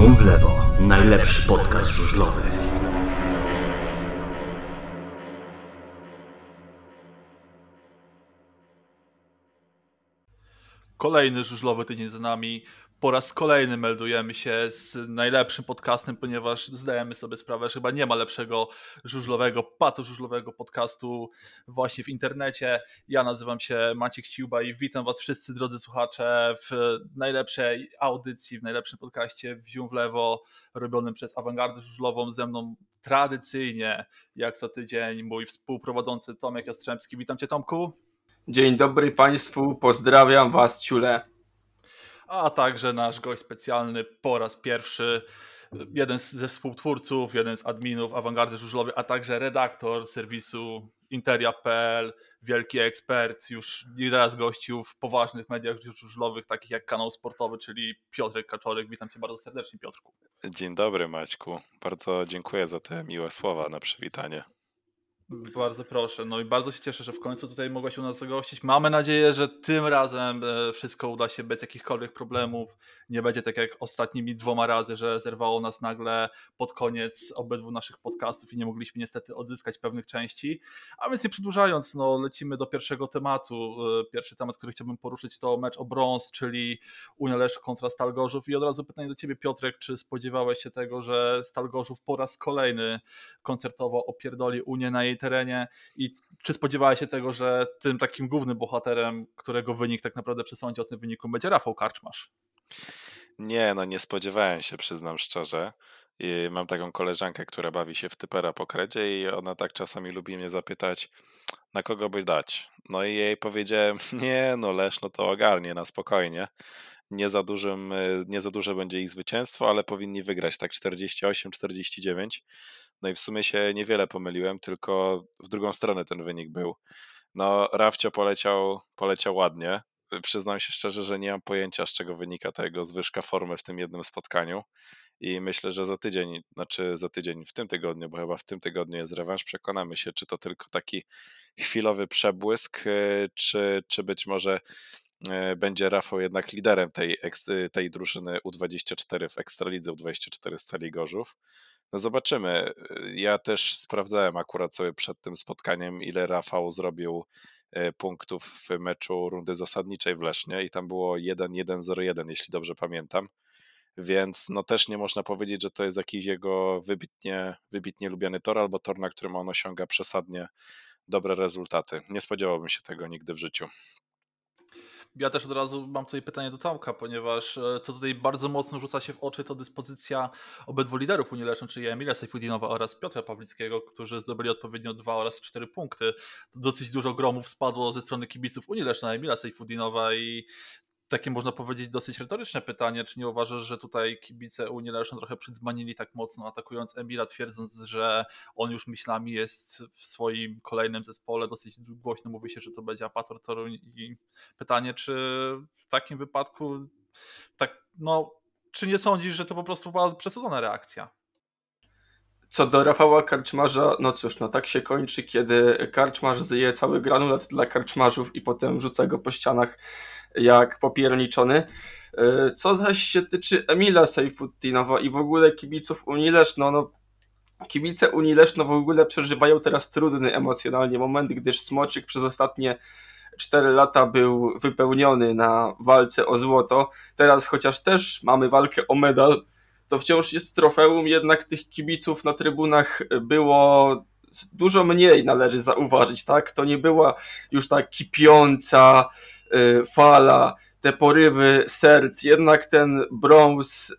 Zium w lewo. Najlepszy podcast żużlowy. Kolejny żużlowy tydzień za nami. Po raz kolejny meldujemy się z najlepszym podcastem, ponieważ zdajemy sobie sprawę, że chyba nie ma lepszego żużlowego, patożużlowego podcastu właśnie w internecie. Ja nazywam się Maciek Ciuba i witam Was wszyscy, drodzy słuchacze, w najlepszej audycji, w najlepszym podcaście w Zium w Lewo, robionym przez Awangardę Żużlową. Ze mną tradycyjnie, jak co tydzień, mój współprowadzący Tomek Jastrzębski. Witam Cię Tomku. Dzień dobry Państwu, pozdrawiam Was ciule. A także nasz gość specjalny po raz pierwszy, jeden ze współtwórców, jeden z adminów Awangardy Żużlowej, a także redaktor serwisu Interia.pl, wielki ekspert, już nieraz gościł w poważnych mediach żużlowych, takich jak kanał sportowy, czyli Piotrek Kaczorek. Witam Cię bardzo serdecznie, Piotrku. Dzień dobry, Maćku. Bardzo dziękuję za te miłe słowa na przywitanie. Bardzo proszę. No i bardzo się cieszę, że w końcu tutaj mogłaś u nas zagościć. Mamy nadzieję, że tym razem e, wszystko uda się bez jakichkolwiek problemów. Nie będzie tak jak ostatnimi dwoma razy, że zerwało nas nagle pod koniec obydwu naszych podcastów i nie mogliśmy niestety odzyskać pewnych części. A więc nie przedłużając, no lecimy do pierwszego tematu. E, pierwszy temat, który chciałbym poruszyć to mecz o brąz, czyli Unia Leszno kontra Stal Gorzów. I od razu pytanie do Ciebie Piotrek, czy spodziewałeś się tego, że Stal Gorzów po raz kolejny koncertowo opierdoli Unię na jej terenie i czy spodziewałeś się tego, że tym takim głównym bohaterem, którego wynik tak naprawdę przesądzi o tym wyniku, będzie Rafał Karczmasz? Nie, no nie spodziewałem się, przyznam szczerze. I mam taką koleżankę, która bawi się w typera po kredzie i ona tak czasami lubi mnie zapytać, na kogo by dać. No i jej powiedziałem, nie, no Leszno to ogarnie na spokojnie. Nie za, dużym, nie za duże będzie ich zwycięstwo, ale powinni wygrać tak 48-49. No i w sumie się niewiele pomyliłem, tylko w drugą stronę ten wynik był. No, Rafcio poleciał, poleciał ładnie. Przyznam się szczerze, że nie mam pojęcia, z czego wynika ta jego zwyżka formy w tym jednym spotkaniu. I myślę, że za tydzień, znaczy za tydzień, w tym tygodniu, bo chyba w tym tygodniu jest rewanż, przekonamy się, czy to tylko taki chwilowy przebłysk, czy, czy być może e, będzie Rafał jednak liderem tej, tej drużyny U24 w Ekstralidze U24 Stali Gorzów. No zobaczymy. Ja też sprawdzałem akurat sobie przed tym spotkaniem, ile Rafał zrobił e, punktów w meczu rundy zasadniczej w Lesznie i tam było 1-1-0-1, jeśli dobrze pamiętam. Więc no też nie można powiedzieć, że to jest jakiś jego wybitnie, wybitnie lubiany tor albo tor, na którym on osiąga przesadnie dobre rezultaty. Nie spodziewałbym się tego nigdy w życiu. Ja też od razu mam tutaj pytanie do Tomka, ponieważ e, co tutaj bardzo mocno rzuca się w oczy, to dyspozycja obydwu liderów Unii czyli Emilia Sejfudinowa oraz Piotra Pawlickiego, którzy zdobyli odpowiednio dwa oraz cztery punkty. To dosyć dużo gromów spadło ze strony kibiców Unii Leszno, Emilia Sejfudinowa i takie można powiedzieć dosyć retoryczne pytanie, czy nie uważasz, że tutaj kibice Unii Leszno trochę przydzmanili tak mocno, atakując Emila, twierdząc, że on już myślami jest w swoim kolejnym zespole, dosyć głośno mówi się, że to będzie apator toru i pytanie, czy w takim wypadku tak, no, czy nie sądzisz, że to po prostu była przesadzona reakcja? Co do Rafała Karczmarza, no cóż, no tak się kończy, kiedy Karczmarz zje cały granulat dla karczmarzów i potem rzuca go po ścianach jak popierniczony. E, co zaś się tyczy Emila Sejfutinowa i w ogóle kibiców Unii Leszno, no kibice Unii Leszno w ogóle przeżywają teraz trudny emocjonalnie moment, gdyż Smoczyk przez ostatnie 4 lata był wypełniony na walce o złoto. Teraz chociaż też mamy walkę o medal, to wciąż jest trofeum, jednak tych kibiców na trybunach było dużo mniej, należy zauważyć, tak? To nie była już ta kipiąca, fala, te porywy serc, jednak ten brąz, y,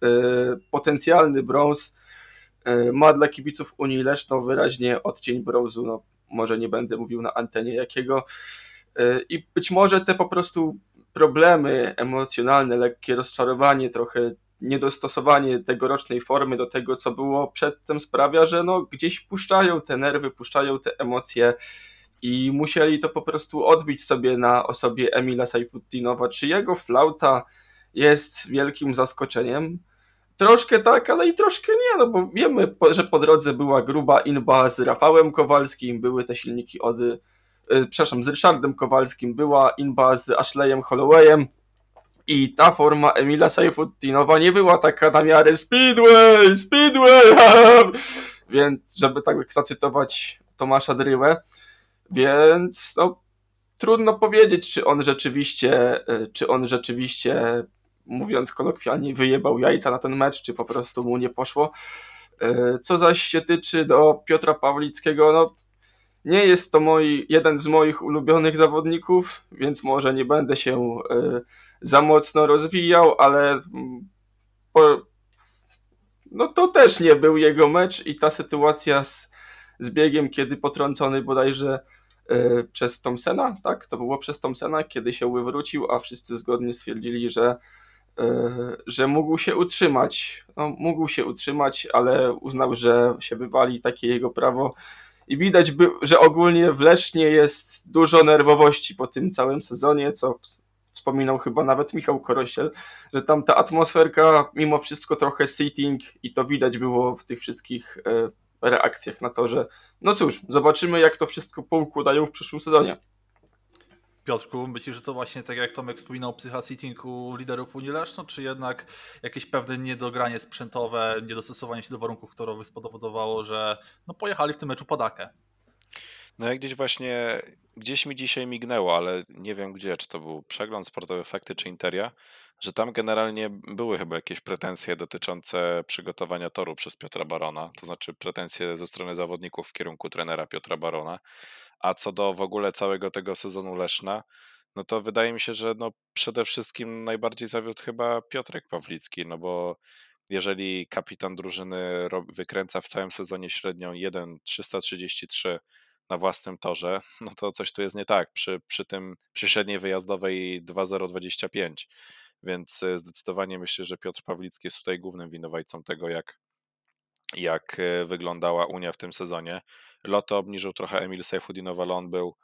potencjalny brąz e, ma dla kibiców Unii Leszno wyraźnie odcień brązu, no może nie będę mówił na antenie jakiego i być może te po prostu problemy emocjonalne, lekkie rozczarowanie, trochę niedostosowanie tegorocznej formy do tego, co było przedtem sprawia, że no gdzieś puszczają te nerwy, puszczają te emocje i musieli to po prostu odbić sobie na osobie Emila Sajfuddinowa. Czy jego flauta jest wielkim zaskoczeniem? Troszkę tak, ale i troszkę nie, no bo wiemy, że po drodze była gruba inba z Rafałem Kowalskim, były te silniki od, yy, przepraszam, z Ryszardem Kowalskim, była inba z Ashleyem Hollowayem i ta forma Emila Sajfuddinowa nie była taka na miarę Speedway, Speedway, więc żeby tak zacytować Tomasza Dryłę, więc no, trudno powiedzieć, czy on rzeczywiście, y, czy on rzeczywiście, mówiąc kolokwialnie, wyjebał jajca na ten mecz, czy po prostu mu nie poszło. Y, co zaś się tyczy do Piotra Pawlickiego, no nie jest to mój, jeden z moich ulubionych zawodników, więc może nie będę się y, za mocno rozwijał, ale mm, po, no to też nie był jego mecz i ta sytuacja z, z biegiem, kiedy potrącony bodajże przez Thompsona, tak? To było przez Thompsona, kiedy się wywrócił, a wszyscy zgodnie stwierdzili, że, y, że mógł się utrzymać. No, mógł się utrzymać, ale uznał, że się wywali takie jego prawo. I widać, że ogólnie w Lesznie jest dużo nerwowości po tym całym sezonie, co wspominał chyba nawet Michał Korosiel, że tam ta atmosferka mimo wszystko trochę sitting i to widać było w tych wszystkich y, reakcjach na to, że no cóż, zobaczymy jak to wszystko poukładają w przyszłym sezonie. Piotrku, myślisz, że to właśnie tak jak Tomek wspominał, psycha sitting u liderów Unii Leszno, czy jednak jakieś pewne niedogranie sprzętowe, niedostosowanie się do warunków którowych spowodowało, że no pojechali w tym meczu podakę? No jak gdzieś właśnie, gdzieś mi dzisiaj mignęło, ale nie wiem gdzie, czy to był przegląd sportowy efekty, czy Interia, że tam generalnie były chyba jakieś pretensje dotyczące przygotowania toru przez Piotra Barona, to znaczy pretensje ze strony zawodników w kierunku trenera Piotra Barona, a co do w ogóle całego tego sezonu Leszna, no to wydaje mi się, że no przede wszystkim najbardziej zawiódł chyba Piotrek Pawlicki, no bo jeżeli kapitan drużyny wykręca w całym sezonie średnią 1,333 na własnym torze, no to coś tu jest nie tak. Przy, przy tym przy średniej wyjazdowej 2,025. Więc e, zdecydowanie myślę, że Piotr Pawlicki jest tutaj głównym winowajcą tego, jak, jak e, wyglądała Unia w tym sezonie. Loto obniżył trochę Emil Seyfudinow, ale on był,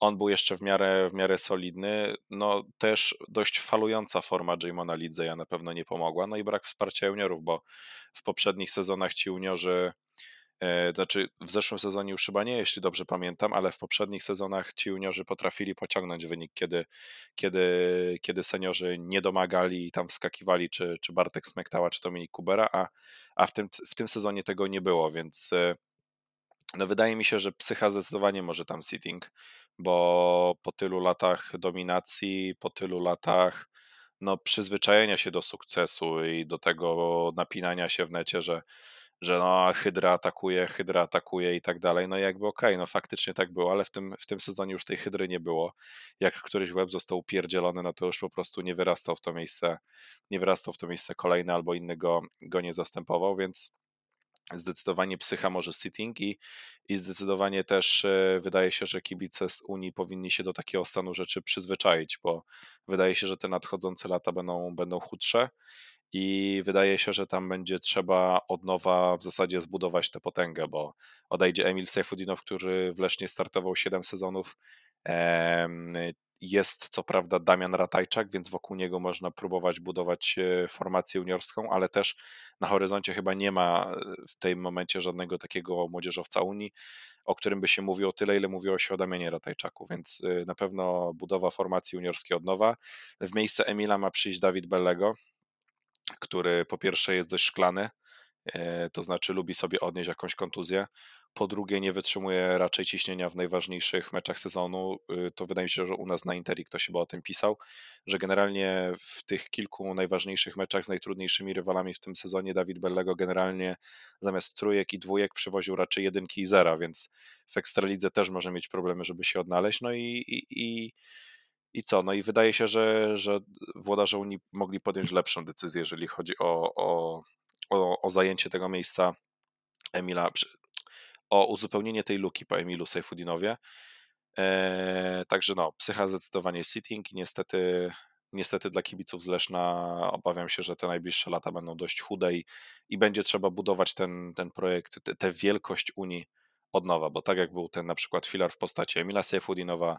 on był jeszcze w miarę, w miarę solidny. No też dość falująca forma Jamona Lidzeja na pewno nie pomogła. No i brak wsparcia juniorów, bo w poprzednich sezonach ci juniorzy znaczy, w zeszłym sezonie już chyba nie, jeśli dobrze pamiętam, ale w poprzednich sezonach ci juniorzy potrafili pociągnąć wynik, kiedy, kiedy, kiedy seniorzy nie domagali i tam wskakiwali, czy, czy Bartek Smektała, czy Dominik Kubera, a, a w, tym, w tym sezonie tego nie było, więc e, no wydaje mi się, że psycha zdecydowanie może tam sitting, bo po tylu latach dominacji, po tylu latach no, przyzwyczajenia się do sukcesu i do tego napinania się w necie, że że no, Hydra atakuje, Hydra atakuje i tak dalej. No i jakby okej, okay, no faktycznie tak było, ale w tym, w tym sezonie już tej Hydry nie było. Jak któryś web został upierdzielony, no to już po prostu nie wyrastał w to miejsce, nie wyrastał w to miejsce kolejny albo inny go, go nie zastępował, więc zdecydowanie psycha może sitting i, i zdecydowanie też e, wydaje się, że kibice z Unii powinni się do takiego stanu rzeczy przyzwyczaić, bo wydaje się, że te nadchodzące lata będą, będą chudsze i wydaje się, że tam będzie trzeba od nowa w zasadzie zbudować tę potęgę, bo odejdzie Emil Seyfudinow, który w Lesznie startował 7 sezonów. Jest co prawda Damian Ratajczak, więc wokół niego można próbować budować e, formację juniorską, ale też na horyzoncie chyba nie ma e, w tym momencie żadnego takiego młodzieżowca Unii, o którym by się mówiło tyle, ile mówiło się o Damianie Ratajczaku, więc e, na pewno budowa formacji juniorskiej od nowa. W miejsce Emila ma przyjść Dawid Bellego, który po pierwsze jest dość szklany, to znaczy lubi sobie odnieść jakąś kontuzję. Po drugie, nie wytrzymuje raczej ciśnienia w najważniejszych meczach sezonu. Y, to wydaje mi się, że u nas na Interi ktoś chyba o tym pisał, że generalnie w tych kilku najważniejszych meczach z najtrudniejszymi rywalami w tym sezonie Dawid Bellego generalnie zamiast trójek i dwójek przywoził raczej jedynki i zera, więc w Ekstralidze też może mieć problemy, żeby się odnaleźć. No i, i, i i co? No i wydaje się, że, że włodarze Unii mogli podjąć lepszą decyzję, jeżeli chodzi o, o, o, o zajęcie tego miejsca Emila, o uzupełnienie tej luki po Emilu Seyfudinowie. Eee, także no, psycha zdecydowanie sitting i niestety, niestety dla kibiców z Leszna obawiam się, że te najbliższe lata będą dość chude i, i będzie trzeba budować ten, ten projekt, tę wielkość Unii od nowa, bo tak jak był ten na przykład filar w postaci Emila Seyfudinowa,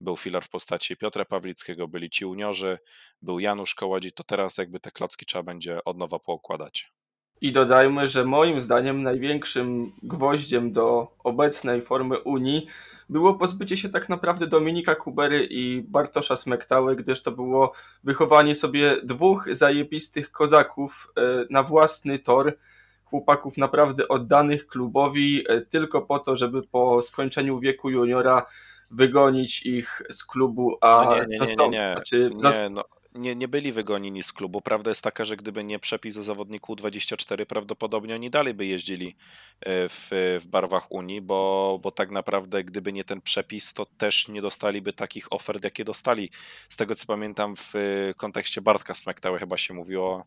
był filar w postaci Piotra Pawlickiego, byli ci uniorzy, był Janusz Kołodzi, to teraz jakby te klocki trzeba będzie od nowa poukładać. I dodajmy, że moim zdaniem największym gwoździem do obecnej formy Unii było pozbycie się tak naprawdę Dominika Kubery i Bartosza Smektały, gdyż to było wychowanie sobie dwóch zajebistych kozaków e, na własny tor, chłopaków naprawdę oddanych klubowi, e, tylko po to, żeby po skończeniu wieku juniora wygonić ich z klubu, a no nie, nie, nie, zastąpić. Nie, znaczy, nie, no, nie, nie byli wygonieni z klubu. Prawda jest taka, że gdyby nie przepis o zawodniku 24, prawdopodobnie oni dalej by jeździli e, w, w barwach Unii, bo, bo tak naprawdę gdyby nie ten przepis, to też nie dostaliby takich ofert, jakie dostali. Z tego co pamiętam w kontekście Bartka Smektały chyba się mówiło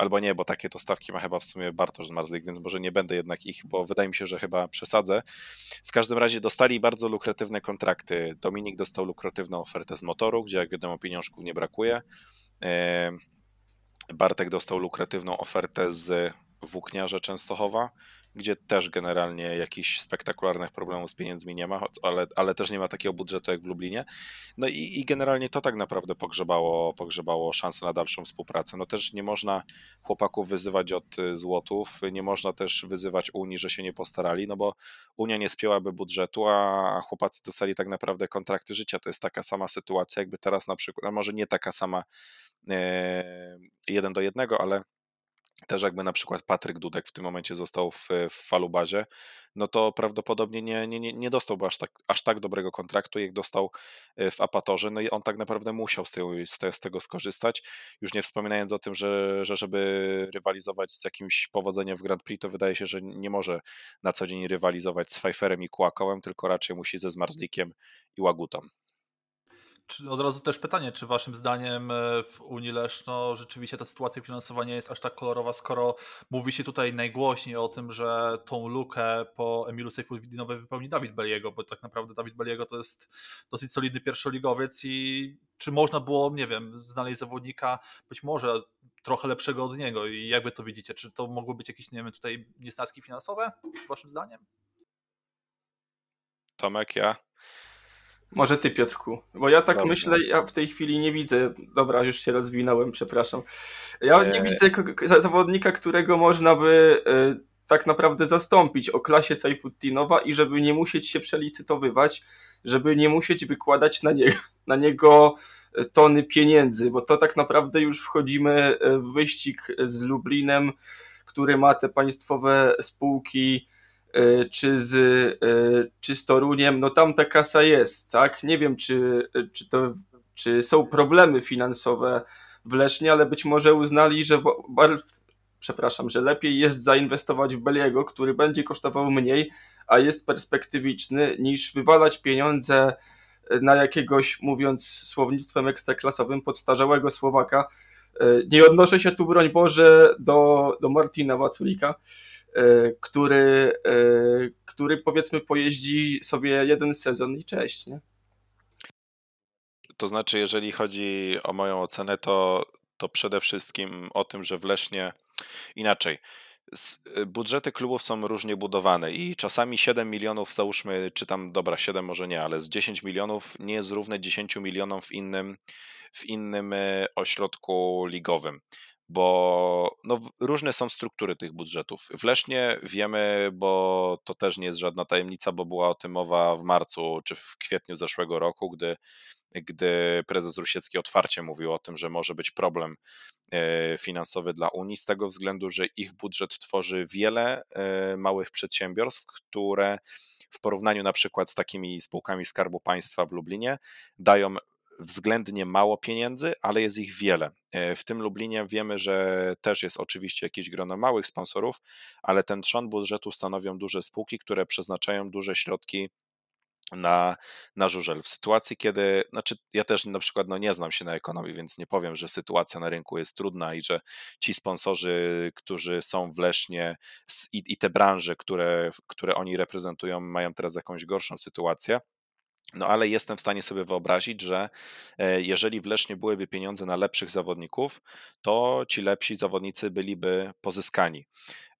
albo nie, bo takie to stawki ma chyba w sumie Bartosz Zmarzlik, więc może nie będę jednak ich, bo wydaje mi się, że chyba przesadzę. W każdym razie dostali bardzo lukratywne kontrakty. Dominik dostał lukratywną ofertę z motoru, gdzie jak wiadomo pieniążków nie brakuje. Bartek dostał lukratywną ofertę z Włókniarza Częstochowa, gdzie też generalnie jakichś spektakularnych problemów z pieniędzmi nie ma, ale, ale też nie ma takiego budżetu jak w Lublinie. No i, i generalnie to tak naprawdę pogrzebało, pogrzebało szansę na dalszą współpracę. No też nie można chłopaków wyzywać od złotów, nie można też wyzywać Unii, że się nie postarali, no bo Unia nie spięłaby budżetu, a chłopacy dostali tak naprawdę kontrakty życia. To jest taka sama sytuacja, jakby teraz na przykład, no może nie taka sama e, jeden do jednego, ale też jakby na przykład Patryk Dudek w tym momencie został w, w falubazie, no to prawdopodobnie nie, nie, nie dostałby aż tak, aż tak dobrego kontraktu, jak dostał e, w Apatorze, no i on tak naprawdę musiał z, tej, z, te, z tego skorzystać, już nie wspominając o tym, że, że żeby rywalizować z jakimś powodzeniem w Grand Prix, to wydaje się, że nie może na co dzień rywalizować z Pfeifferem i Kłakołem, tylko raczej musi ze Zmarzlikiem i Łagutą. Czy od razu też pytanie, czy waszym zdaniem e, w Unii Leszno rzeczywiście ta sytuacja finansowa nie jest aż tak kolorowa, skoro mówi się tutaj najgłośniej o tym, że tą lukę po Emilu Seyfudinowej wypełni Dawid Beliego, bo tak naprawdę Dawid Beliego to jest dosyć solidny pierwszoligowiec i czy można było, nie wiem, znaleźć zawodnika być może trochę lepszego od niego i jakby to widzicie, czy to mogły być jakieś, nie wiem, tutaj niesnaski finansowe waszym zdaniem? Tomek, ja? Może ty, Piotrku. Bo ja tak Dobrze. myślę, ja w tej chwili nie widzę. Dobra, już się rozwinąłem, przepraszam. Ja nie widzę zawodnika, którego można by y, tak naprawdę zastąpić o klasie Saifuddinowa i żeby nie musieć się przelicytowywać, żeby nie musieć wykładać na, nie, na niego e, tony pieniędzy, bo to tak naprawdę już wchodzimy w wyścig z Lublinem, który ma te państwowe spółki czy z, e, czy z Toruniem, no tam ta kasa jest, tak? Nie wiem, czy, czy, to, czy są problemy finansowe w Lesznie, ale być może uznali, że przepraszam, że lepiej jest zainwestować w Beliego, który będzie kosztował mniej, a jest perspektywiczny, niż wywalać pieniądze na jakiegoś, mówiąc słownictwem ekstraklasowym, podstarzałego Słowaka. E, nie odnoszę się tu, broń Boże, do, do Martina Waculika, E, który, e, który powiedzmy pojeździ sobie jeden sezon i cześć, nie? To znaczy, jeżeli chodzi o moją ocenę, to, to przede wszystkim o tym, że w Lesznie inaczej. Budżety klubów są różnie budowane i czasami 7 milionów, załóżmy, czy tam, dobra, 7 może nie, ale z 10 milionów nie jest równe 10 milionom w innym, w innym e, ośrodku ligowym bo no, różne są struktury tych budżetów. W Lesznie wiemy, bo to też nie jest żadna tajemnica, bo była o tym mowa w marcu czy w kwietniu zeszłego roku, gdy, gdy prezes Rusiecki otwarcie mówił o tym, że może być problem e, finansowy dla Unii, z tego względu, że ich budżet tworzy wiele e, małych przedsiębiorstw, które w porównaniu na przykład z takimi spółkami Skarbu Państwa w Lublinie dają względnie mało pieniędzy, ale jest ich wiele. E, w tym Lublinie wiemy, że też jest oczywiście jakieś grono małych sponsorów, ale ten trzon budżetu stanowią duże spółki, które przeznaczają duże środki na, na żużel. W sytuacji, kiedy, znaczy ja też na przykład no nie znam się na ekonomii, więc nie powiem, że sytuacja na rynku jest trudna i że ci sponsorzy, którzy są w Lesznie i, i te branże, które, które oni reprezentują, mają teraz jakąś gorszą sytuację. No ale jestem w stanie sobie wyobrazić, że e, jeżeli w Lesznie byłyby pieniądze na lepszych zawodników, to ci lepsi zawodnicy byliby pozyskani.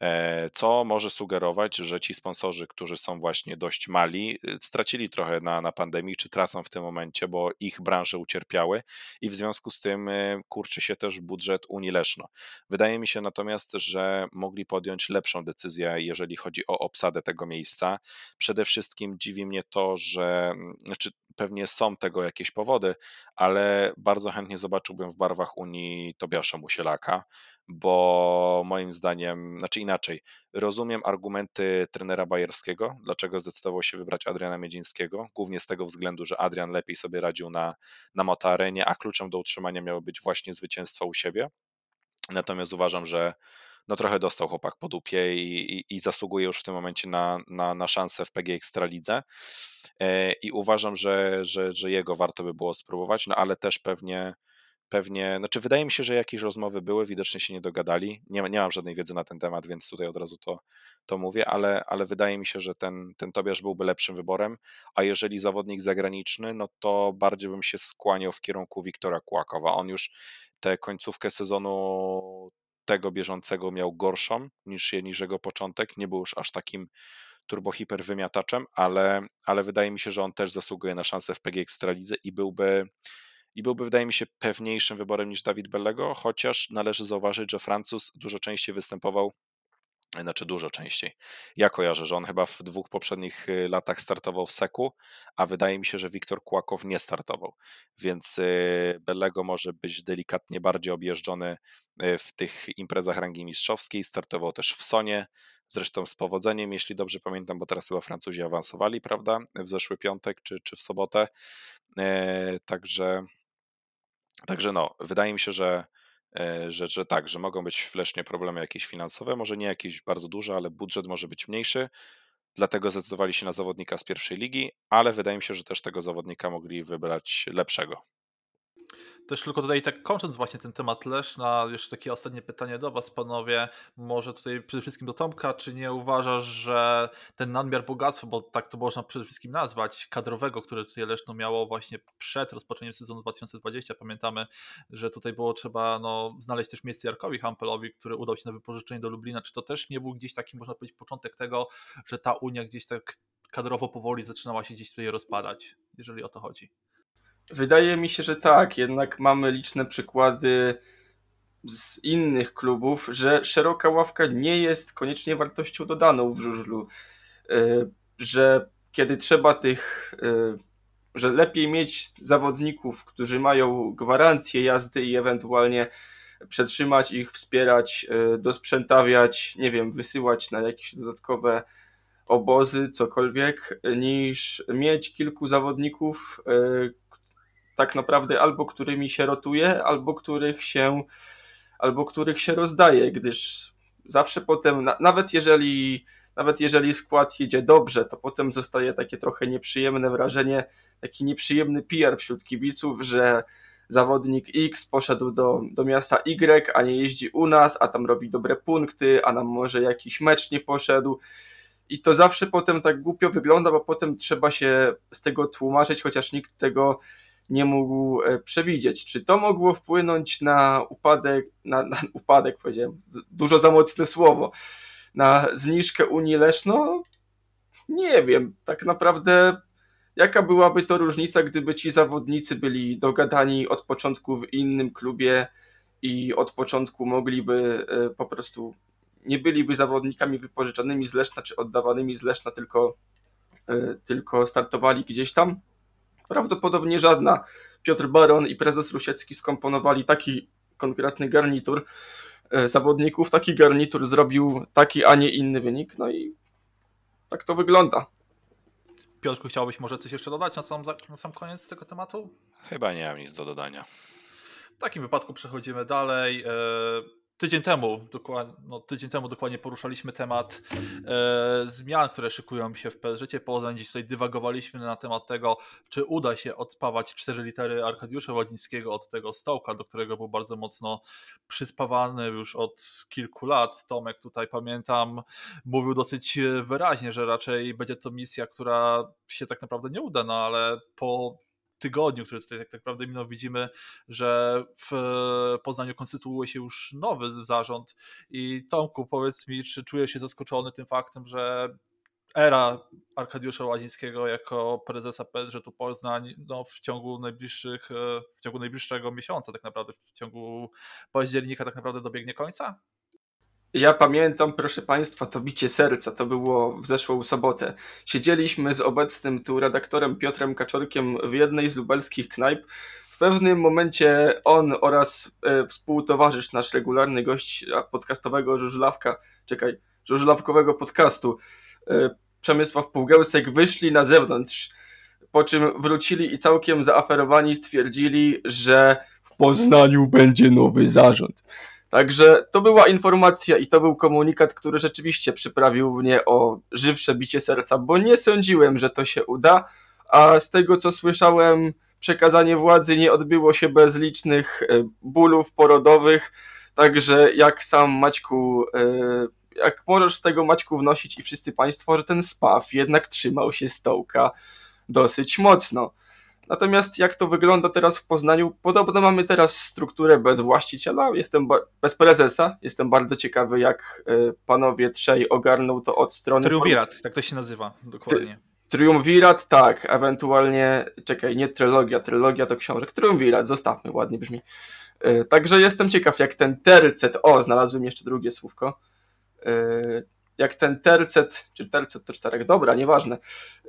E, co może sugerować, że ci sponsorzy, którzy są właśnie dość mali, y, stracili trochę na, na pandemii, czy tracą w tym momencie, bo ich branże ucierpiały i w związku z tym y, kurczy się też budżet Unii Leszno. Wydaje mi się natomiast, że mogli podjąć lepszą decyzję, jeżeli chodzi o obsadę tego miejsca. Przede wszystkim dziwi mnie to, że mm, znaczy pewnie są tego jakieś powody, ale bardzo chętnie zobaczyłbym w barwach Unii Tobiasza Musielaka, bo moim zdaniem, znaczy inaczej, rozumiem argumenty trenera bajerskiego, dlaczego zdecydował się wybrać Adriana Miedzińskiego, głównie z tego względu, że Adrian lepiej sobie radził na, na motoarenie, a kluczem do utrzymania miało być właśnie zwycięstwo u siebie. Natomiast uważam, że no trochę dostał chłopak po dupie i, i, i zasługuje już w tym momencie na, na, na szansę w PG Ekstralidze e, i uważam, że, że, że jego warto by było spróbować, no ale też pewnie pewnie, znaczy wydaje mi się, że jakieś rozmowy były, widocznie się nie dogadali. Nie, nie mam żadnej wiedzy na ten temat, więc tutaj od razu to, to mówię, ale, ale wydaje mi się, że ten, ten Tobiasz byłby lepszym wyborem, a jeżeli zawodnik zagraniczny, no to bardziej bym się skłaniał w kierunku Wiktora Kłakowa. On już tę końcówkę sezonu tego bieżącego miał gorszą niż niż jego początek, nie był już aż takim turbohiper wymiataczem, ale, ale wydaje mi się, że on też zasługuje na szansę w PG Ekstralidze i byłby i byłby, wydaje mi się, pewniejszym wyborem niż Dawid Bellego, chociaż należy zauważyć, że Francuz dużo częściej występował znaczy dużo częściej. Ja kojarzę, że on chyba w dwóch poprzednich y, latach startował w Seku, a wydaje mi się, że Wiktor Kłakow nie startował, więc y, Bellego może być delikatnie bardziej objeżdżony y, w tych imprezach rangi mistrzowskiej, startował też w Sonie, zresztą z powodzeniem, jeśli dobrze pamiętam, bo teraz chyba Francuzi awansowali, prawda, w zeszły piątek czy, czy w sobotę, także Także no, wydaje mi się, że, e, że, że tak, że mogą być w Lesznie problemy jakieś finansowe, może nie jakieś bardzo duże, ale budżet może być mniejszy, dlatego zdecydowali się na zawodnika z pierwszej ligi, ale wydaje mi się, że też tego zawodnika mogli wybrać lepszego. Też tylko tutaj tak kończąc właśnie ten temat Leszna, jeszcze takie ostatnie pytanie do Was, panowie. Może tutaj przede wszystkim do Tomka, czy nie uważasz, że ten nadmiar bogactwa, bo tak to można przede wszystkim nazwać, kadrowego, które tutaj Leszno miało właśnie przed rozpoczęciem sezonu 2020, pamiętamy, że tutaj było trzeba no, znaleźć też miejsce Jarkowi Hampelowi, który udał się na wypożyczenie do Lublina. Czy to też nie był gdzieś taki, można powiedzieć, początek tego, że ta Unia gdzieś tak kadrowo powoli zaczynała się gdzieś tutaj rozpadać, jeżeli o to chodzi? Wydaje mi się, że tak, jednak mamy liczne przykłady z innych klubów, że szeroka ławka nie jest koniecznie wartością dodaną w żużlu. E, że kiedy trzeba tych, e, że lepiej mieć zawodników, którzy mają gwarancję jazdy i ewentualnie przetrzymać ich, wspierać, e, dosprzętawiać, nie wiem, wysyłać na jakieś dodatkowe obozy, cokolwiek, niż mieć kilku zawodników, tak naprawdę albo którymi się rotuje, albo których się, albo których się rozdaje, gdyż zawsze potem, nawet jeżeli nawet jeżeli skład jedzie dobrze, to potem zostaje takie trochę nieprzyjemne wrażenie, taki nieprzyjemny PR wśród kibiców, że zawodnik X poszedł do, do miasta Y, a nie jeździ u nas, a tam robi dobre punkty, a nam może jakiś mecz nie poszedł. I to zawsze potem tak głupio wygląda, bo potem trzeba się z tego tłumaczyć, chociaż nikt tego nie mógł e, przewidzieć. Czy to mogło wpłynąć na upadek, na, na upadek powiedziałem, dużo za mocne słowo, na zniżkę Unii Leszno? Nie wiem, tak naprawdę jaka byłaby to różnica, gdyby ci zawodnicy byli dogadani od początku w innym klubie i od początku mogliby e, po prostu nie byliby zawodnikami wypożyczanymi z Leszna czy oddawanymi z Leszna, tylko, e, tylko startowali gdzieś tam? Prawdopodobnie żadna. Piotr Baron i prezes Rusiecki skomponowali taki konkretny garnitur e, zawodników. Taki garnitur zrobił taki, a nie inny wynik. No i tak to wygląda. Piotrku, chciałbyś może coś jeszcze dodać na sam, na sam koniec tego tematu? Chyba nie mam nic do dodania. W takim wypadku przechodzimy dalej. Tydzień temu, dokładnie, no, tydzień temu dokładnie poruszaliśmy temat e, zmian, które szykują się w PSG Poznań. Dziś tutaj dywagowaliśmy na temat tego, czy uda się odspawać cztery litery Arkadiusza Ładzińskiego od tego stołka, do którego był bardzo mocno przyspawany już od kilku lat. Tomek tutaj pamiętam, mówił dosyć wyraźnie, że raczej będzie to misja, która się tak naprawdę nie uda, no ale po tygodniu, który tutaj tak naprawdę minął, widzimy, że w Poznaniu konstytuuje się już nowy zarząd. I Tomku, powiedz mi, czy czujesz się zaskoczony tym faktem, że era Arkadiusza Łazińskiego jako prezesa tu Poznań no, w ciągu najbliższych, w ciągu najbliższego miesiąca tak naprawdę, w ciągu października tak naprawdę dobiegnie końca? Ja pamiętam, proszę Państwa, to bicie serca, to było w zeszłą sobotę. Siedzieliśmy z obecnym tu redaktorem Piotrem Kaczorkiem w jednej z lubelskich knajp. W pewnym momencie on oraz e, współtowarzysz, nasz regularny gość podcastowego Żużlawka, czekaj, Żużlawkowego podcastu, e, Przemysław Półgełsek, wyszli na zewnątrz, po czym wrócili i całkiem zaaferowani stwierdzili, że w Poznaniu będzie nowy zarząd. Także to była informacja i to był komunikat, który rzeczywiście przyprawił mnie o żywsze bicie serca, bo nie sądziłem, że to się uda, a z tego co słyszałem, przekazanie władzy nie odbyło się bez licznych e, bólów porodowych, także jak sam Maćku, e, jak możesz z tego Maćku wnosić i wszyscy Państwo, że ten spaw jednak trzymał się stołka dosyć mocno. Natomiast jak to wygląda teraz w Poznaniu? Podobno mamy teraz strukturę bez właściciela, jestem bez prezesa. Jestem bardzo ciekawy, jak e, panowie trzej ogarną to od strony. Triumvirat, tak to się nazywa dokładnie. Triumvirat, tak, ewentualnie, czekaj, nie trylogia, trylogia to książek, triumvirat, zostawmy, ładnie brzmi. E, także jestem ciekaw, jak ten tercet, o, znalazłem jeszcze drugie słówko, e, jak ten tercet, czy tercet to czterech, dobra, nieważne.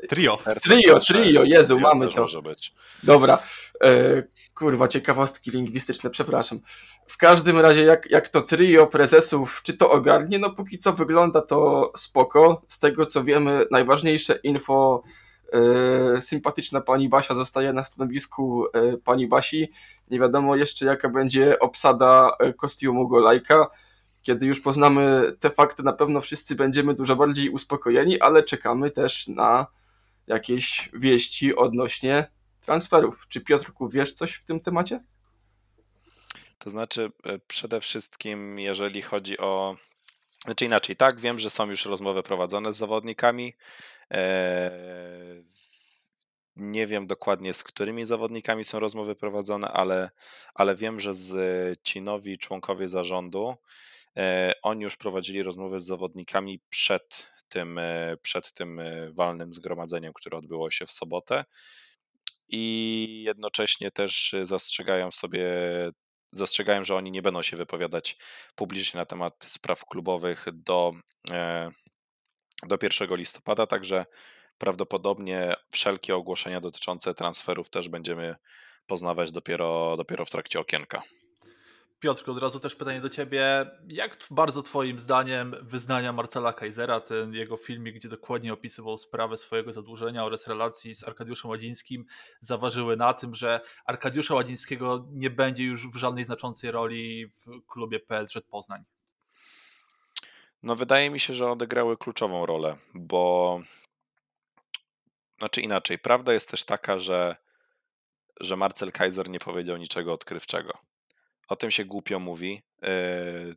Trio. Trio, trio, Jezu, trio mamy to. Może być. Dobra, e, kurwa, ciekawostki lingwistyczne, przepraszam. W każdym razie, jak, jak to trio prezesów, czy to ogarnie, no póki co wygląda to spoko. Z tego co wiemy, najważniejsze info e, sympatyczna pani Basia zostaje na stanowisku e, pani Basi. Nie wiadomo jeszcze jaka będzie obsada e, kostiumu Golajka kiedy już poznamy te fakty, na pewno wszyscy będziemy dużo bardziej uspokojeni, ale czekamy też na jakieś wieści odnośnie transferów. Czy Piotrku, wiesz coś w tym temacie? To znaczy, e, przede wszystkim, jeżeli chodzi o. Znaczy inaczej, tak, wiem, że są już rozmowy prowadzone z zawodnikami. Eee, nie wiem dokładnie, z którymi zawodnikami są rozmowy prowadzone, ale, ale wiem, że z ci nowi członkowie zarządu E, oni już prowadzili rozmowy z zawodnikami przed tym, e, przed tym e, walnym zgromadzeniem, które odbyło się w sobotę. I jednocześnie też zastrzegają sobie, zastrzegają, że oni nie będą się wypowiadać publicznie na temat spraw klubowych do, do 1 listopada, także prawdopodobnie wszelkie ogłoszenia dotyczące transferów też będziemy poznawać dopiero, dopiero w trakcie okienka. Piotrku, od razu też pytanie do ciebie. Jak bardzo twoim zdaniem wyznania Marcela Kaisera, ten jego filmik, gdzie dokładnie opisywał sprawę swojego zadłużenia oraz relacji z Arkadiuszem Ładzińskim, zaważyły na tym, że Arkadiusza Ładzińskiego nie będzie już w żadnej znaczącej roli w klubie PSG Poznań? No wydaje mi się, że odegrały kluczową rolę, bo znaczy inaczej, prawda jest też taka, że, że Marcel Kaiser nie powiedział niczego odkrywczego o tym się głupio mówi, yy,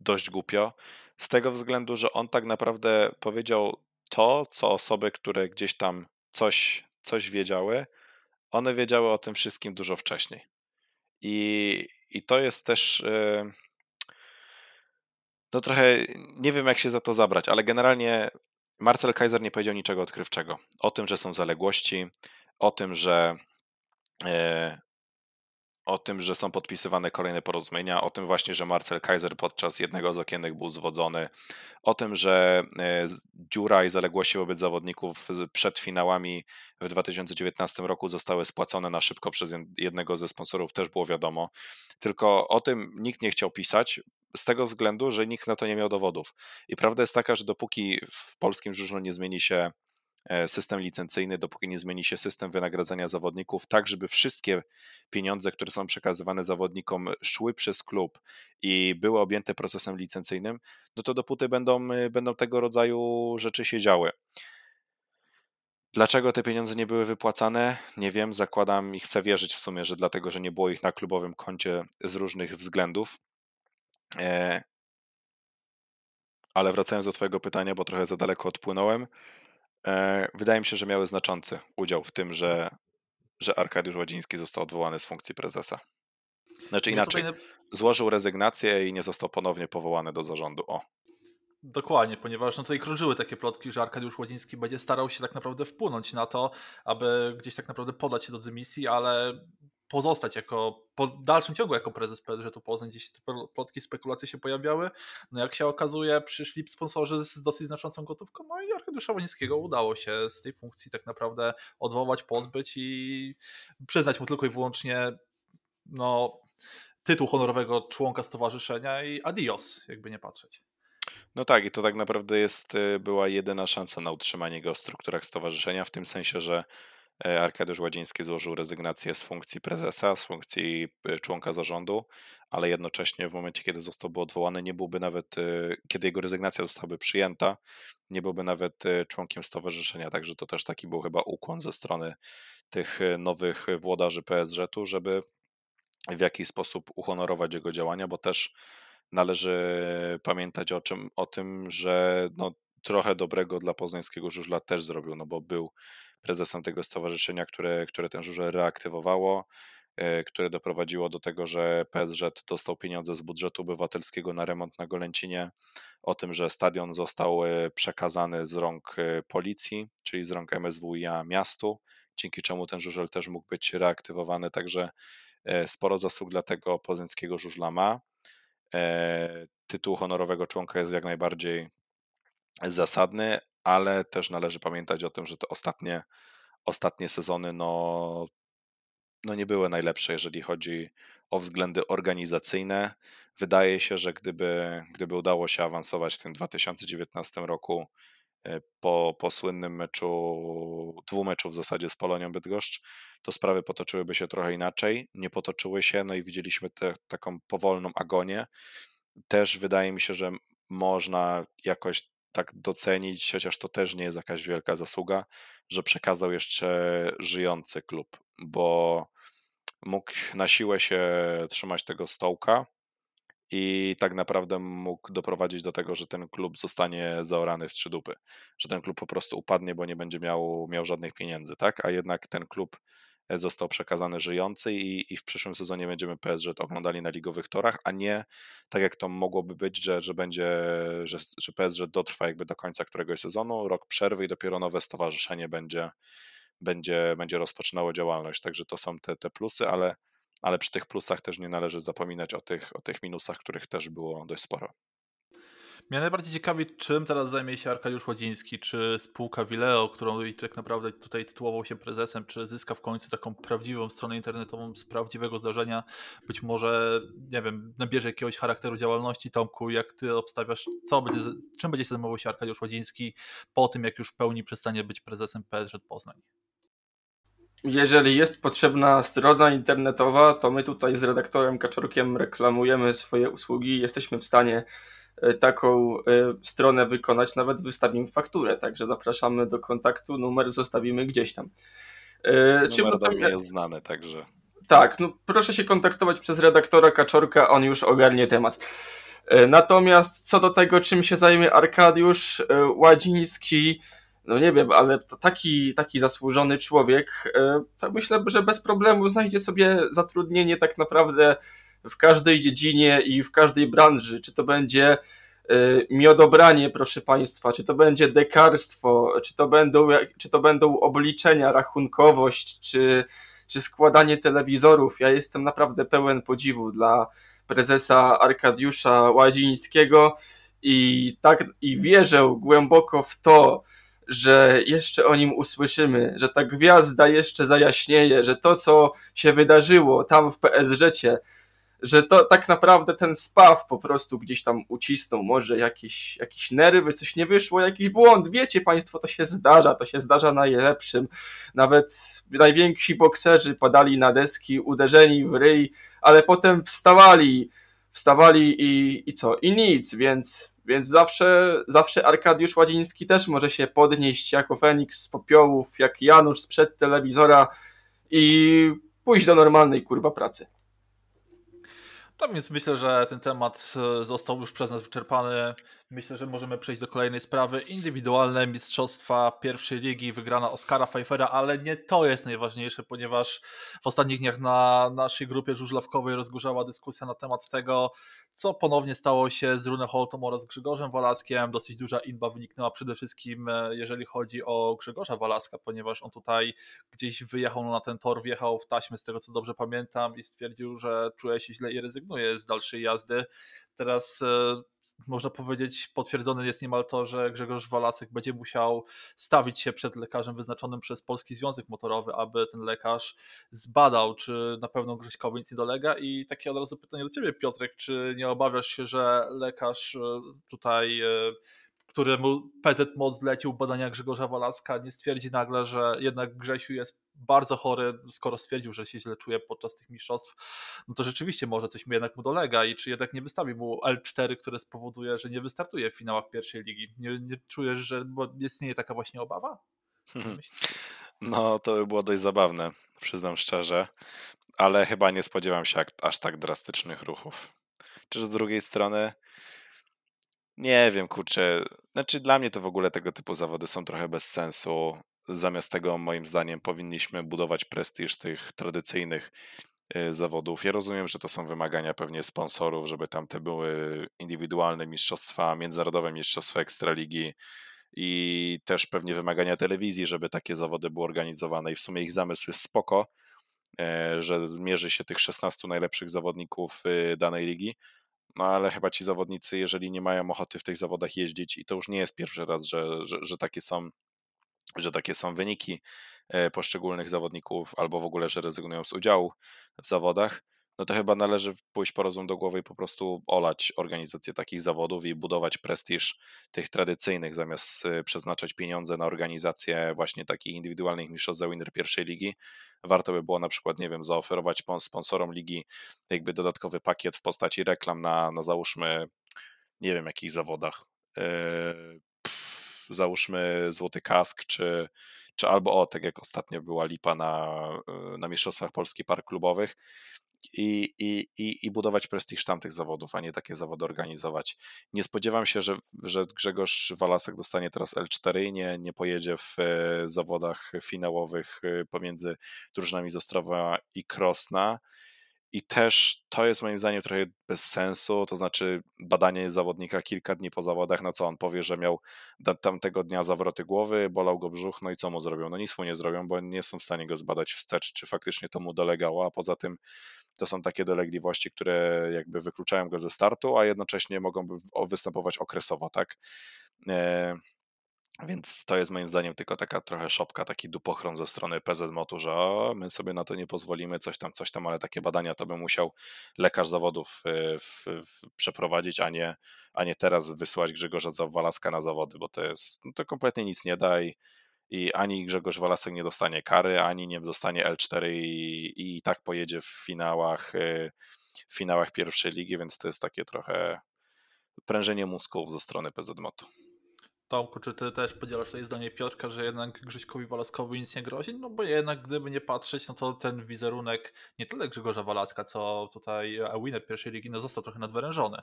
dość głupio, z tego względu, że on tak naprawdę powiedział to, co osoby, które gdzieś tam coś, coś wiedziały, one wiedziały o tym wszystkim dużo wcześniej. I, i to jest też. Yy, no trochę nie wiem, jak się za to zabrać, ale generalnie Marcel Kaiser nie powiedział niczego odkrywczego. O tym, że są zaległości, o tym, że yy, o tym, że są podpisywane kolejne porozumienia, o tym właśnie, że Marcel Kaiser podczas jednego z okienek był zwodzony, o tym, że e, dziura i zaległości wobec zawodników przed finałami w 2019 roku zostały spłacone na szybko przez jednego ze sponsorów, też było wiadomo. Tylko o tym nikt nie chciał pisać, z tego względu, że nikt na to nie miał dowodów. I prawda jest taka, że dopóki w polskim żużlu nie zmieni się system licencyjny, dopóki nie zmieni się system wynagradzania zawodników, tak żeby wszystkie pieniądze, które są przekazywane zawodnikom, szły przez klub i były objęte procesem licencyjnym, no to dopóty będą, będą tego rodzaju rzeczy się działy. Dlaczego te pieniądze nie były wypłacane? Nie wiem, zakładam i chcę wierzyć w sumie, że dlatego, że nie było ich na klubowym koncie z różnych względów. E, ale wracając do Twojego pytania, bo trochę za daleko odpłynąłem, e, wydaje mi się, że miały znaczący udział w tym, że, że Arkadiusz Ładziński został odwołany z funkcji prezesa. Znaczy inaczej, złożył rezygnację i nie został ponownie powołany do zarządu. O. Dokładnie, ponieważ no tutaj krążyły takie plotki, że Arkadiusz Ładziński będzie starał się tak naprawdę wpłynąć na to, aby gdzieś tak naprawdę podać się do dymisji, ale pozostać jako, po dalszym ciągu jako prezes PSŻ Poznań, gdzieś te plotki, spekulacje się pojawiały. No jak się okazuje, przyszli sponsorzy z dosyć znaczącą gotówką, no i Arkadiusza Ładzińskiego udało się z tej funkcji tak naprawdę odwołać, pozbyć i przyznać mu tylko i wyłącznie no, tytuł honorowego członka stowarzyszenia i adios, jakby nie patrzeć. No tak, i to tak naprawdę jest, y, była jedyna szansa na utrzymanie go w strukturach stowarzyszenia, w tym sensie, że Arkadiusz Ładziński złożył rezygnację z funkcji prezesa, z funkcji y, członka zarządu, ale jednocześnie w momencie, kiedy zostałby odwołany, nie byłby nawet, y, kiedy jego rezygnacja zostałaby przyjęta, nie byłby nawet członkiem stowarzyszenia. Także to też taki był chyba ukłon ze strony tych nowych włodarzy PSŻ-u, żeby w jakiś sposób uhonorować jego działania, bo też należy pamiętać o, czym, o tym, że no, trochę dobrego dla poznańskiego żużla też zrobił, no bo był prezesem tego stowarzyszenia, które, które ten żużel reaktywowało, e, które doprowadziło do tego, że PSZ dostał pieniądze z budżetu obywatelskiego na remont na Golęcinie, o tym, że stadion został e, przekazany z rąk e, policji, czyli z rąk MSWiA miastu, dzięki czemu ten żużel też mógł być reaktywowany, także sporo zasług dla tego poznańskiego żużla ma. Tytuł honorowego członka jest jak najbardziej zasadny, ale też należy pamiętać o tym, że te ostatnie, ostatnie sezony no, no nie były najlepsze, jeżeli chodzi o względy organizacyjne. Wydaje się, że gdyby, gdyby udało się awansować w tym 2019 roku e, po, po słynnym meczu, dwumeczu w zasadzie z Polonią Bydgoszcz, to sprawy potoczyłyby się trochę inaczej. Nie potoczyły się, no i widzieliśmy te, taką powolną agonię. Też wydaje mi się, że można jakoś tak docenić, chociaż to też nie jest jakaś wielka zasługa, że przekazał jeszcze żyjący klub, bo mógł na siłę się trzymać tego stołka i tak naprawdę mógł doprowadzić do tego, że ten klub zostanie zaorany w trzy dupy, że ten klub po prostu upadnie, bo nie będzie miał, miał żadnych pieniędzy, tak? A jednak ten klub został przekazany żyjący i, i w przyszłym sezonie będziemy PSG oglądali na ligowych torach, a nie tak jak to mogłoby być, że, że będzie, że, że PSG dotrwa jakby do końca któregoś sezonu, rok przerwy i dopiero nowe stowarzyszenie będzie, będzie, będzie rozpoczynało działalność. Także to są te, te plusy, ale, ale przy tych plusach też nie należy zapominać o tych, o tych minusach, których też było dość sporo. Mnie najbardziej ciekawi, czym teraz zajmie się Arkadiusz Łodziński, czy spółka Vileo, którą tak naprawdę tutaj tytułował się prezesem, czy zyska w końcu taką prawdziwą stronę internetową z prawdziwego zdarzenia. Być może, nie wiem, nabierze jakiegoś charakteru działalności. Tomku, jak ty obstawiasz, co będzie, czym będzie zajmował się Arkadiusz Łodziński po tym, jak już w pełni przestanie być prezesem PSŻ Poznań? Jeżeli jest potrzebna strona internetowa, to my tutaj z redaktorem Kaczorkiem reklamujemy swoje usługi. Jesteśmy w stanie taką e, stronę wykonać, nawet wystawimy fakturę, także zapraszamy do kontaktu, numer zostawimy gdzieś tam. E, numer do mnie jest znany, także... Tak, no proszę się kontaktować przez redaktora Kaczorka, on już ogarnie temat. Natomiast co do tego, czym się zajmie Arkadiusz Ładziński, no nie wiem, ale taki, taki zasłużony człowiek, to myślę, że bez problemu znajdzie sobie zatrudnienie tak naprawdę w każdej dziedzinie i w każdej branży, czy to będzie y, miodobranie, proszę Państwa, czy to będzie dekarstwo, czy to będą, czy to będą obliczenia, rachunkowość, czy, czy składanie telewizorów. Ja jestem naprawdę pełen podziwu dla prezesa Arkadiusza Łazińskiego i tak i wierzę głęboko w to, że jeszcze o nim usłyszymy, że ta gwiazda jeszcze zajaśnieje, że to, co się wydarzyło tam w PSŻ, że to tak naprawdę ten spaw po prostu gdzieś tam ucisnął, może jakieś, jakieś nerwy, coś nie wyszło, jakiś błąd. Wiecie Państwo, to się zdarza, to się zdarza najlepszym. Nawet najwięksi bokserzy padali na deski, uderzeni w ryj, ale potem wstawali, wstawali i, i co? I nic, więc, więc zawsze, zawsze Arkadiusz Ładziński też może się podnieść jako Feniks z popiołów, jak Janusz sprzed telewizora i pójść do normalnej kurwa pracy. No więc myślę, że ten temat e, został już przez nas wyczerpany. Myślę, że możemy przejść do kolejnej sprawy. Indywidualne mistrzostwa pierwszej ligi, wygrana Oskara Pfeiffera, ale nie to jest najważniejsze, ponieważ w ostatnich dniach na naszej grupie żużlawkowej rozgorzała dyskusja na temat tego, co ponownie stało się z Rune Holtom oraz Grzegorzem Walaskiem. Dosyć duża inba wyniknęła przede wszystkim, e, jeżeli chodzi o Grzegorza Walaska, ponieważ on tutaj gdzieś wyjechał na ten tor, wjechał w taśmę, z tego co dobrze pamiętam, i stwierdził, że czuje się źle i rezygnuje z dalszej jazdy. Teraz e, można powiedzieć, potwierdzone jest niemal to, że Grzegorz Walasek będzie musiał stawić się przed lekarzem wyznaczonym przez Polski Związek Motorowy, aby ten lekarz zbadał, czy na pewno Grześkowi nic nie dolega. I takie od razu pytanie do Ciebie, Piotrek, czy nie obawiasz się, że lekarz e, tutaj e, któremu PZ Moc zlecił badania Grzegorza Walaska, nie stwierdzi nagle, że jednak Grzesiu jest bardzo chory, skoro stwierdził, że się źle czuje podczas tych mistrzostw, no to rzeczywiście może coś mu jednak mu dolega i czy jednak nie wystawi mu L4, które spowoduje, że nie wystartuje w finałach pierwszej ligi. Nie, nie czujesz, że istnieje taka właśnie obawa? No, to by było dość zabawne, przyznam szczerze, ale chyba nie spodziewam się aż tak drastycznych ruchów. Czy z drugiej strony, nie wiem, kurczę, znaczy dla mnie to w ogóle tego typu zawody są trochę bez sensu. Zamiast tego, moim zdaniem, powinniśmy budować prestiż tych tradycyjnych y, zawodów. Ja rozumiem, że to są wymagania pewnie sponsorów, żeby tam te były indywidualne mistrzostwa, międzynarodowe mistrzostwa ekstraligi i też pewnie wymagania telewizji, żeby takie zawody były organizowane i w sumie ich zamysł jest spoko, e, że zmierzy się tych 16 najlepszych zawodników y, danej ligi, no ale chyba ci zawodnicy, jeżeli nie mają ochoty w tych zawodach jeździć i to już nie jest pierwszy raz, że, że, że takie są że takie są wyniki e, poszczególnych zawodników, albo w ogóle, że rezygnują z udziału w zawodach, no to chyba należy pójść po rozum do głowy i po prostu olać organizację takich zawodów i budować prestiż tych tradycyjnych, zamiast e, przeznaczać pieniądze na organizację właśnie takich indywidualnych mistrzostw za winner pierwszej ligi. Warto by było na przykład, nie wiem, zaoferować sponsorom ligi jakby dodatkowy pakiet w postaci reklam na, na załóżmy, nie wiem, jakich zawodach. Yy, załóżmy Złoty Kask, czy, czy albo o, tak jak ostatnio była lipa na, na Mistrzostwach Polski Park Klubowych i, i, i, i budować prestiż tamtych zawodów, a nie takie zawody organizować. Nie spodziewam się, że, że Grzegorz Walasek dostanie teraz L4 i nie, nie pojedzie w e, zawodach finałowych e, pomiędzy drużynami z Ostrowa i Krosna. I też to jest moim zdaniem trochę bez sensu, to znaczy badanie zawodnika kilka dni po zawodach, no co on powie, że miał tamtego dnia zawroty głowy, bolał go brzuch, no i co mu zrobią? No nic mu nie zrobią, bo nie są w stanie go zbadać wstecz, czy faktycznie to mu dolegało, a poza tym to są takie dolegliwości, które jakby wykluczają go ze startu, a jednocześnie mogą występować okresowo, tak? Więc to jest moim zdaniem tylko taka trochę szopka, taki dupochron ze strony PZMOT-u, że o, my sobie na to nie pozwolimy, coś tam, coś tam, ale takie badania to by musiał lekarz zawodów y, w, w, przeprowadzić, a nie, a nie teraz wysłać Grzegorza Walaska na zawody, bo to jest, no to kompletnie nic nie da i, i ani Grzegorz Walasek nie dostanie kary, ani nie dostanie L4 i, i tak pojedzie w finałach, y, w finałach pierwszej ligi, więc to jest takie trochę prężenie mózgów ze strony PZMOT-u. Tomku, czy ty też podzielasz to zdanie Piotrka, że jednak Grześkowi Walaskowi nic nie grozi? No bo jednak gdyby nie patrzeć, no to ten wizerunek nie tyle Grzegorza Walaska, co tutaj winner pierwszej ligi, no został trochę nadwyrężony.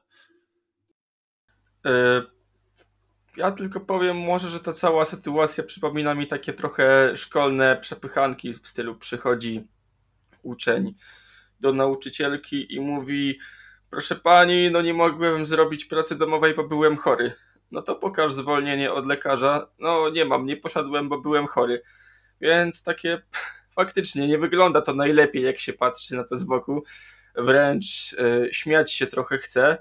E, ja tylko powiem może, że ta cała sytuacja przypomina mi takie trochę szkolne przepychanki w stylu przychodzi uczeń do nauczycielki i mówi proszę pani, no nie mogłem zrobić pracy domowej, bo byłem chory no to pokaż zwolnienie od lekarza. No nie mam, nie poszedłem, bo byłem chory. Więc takie faktycznie nie wygląda to najlepiej, jak się patrzy na to z boku. Wręcz y, śmiać się trochę chce,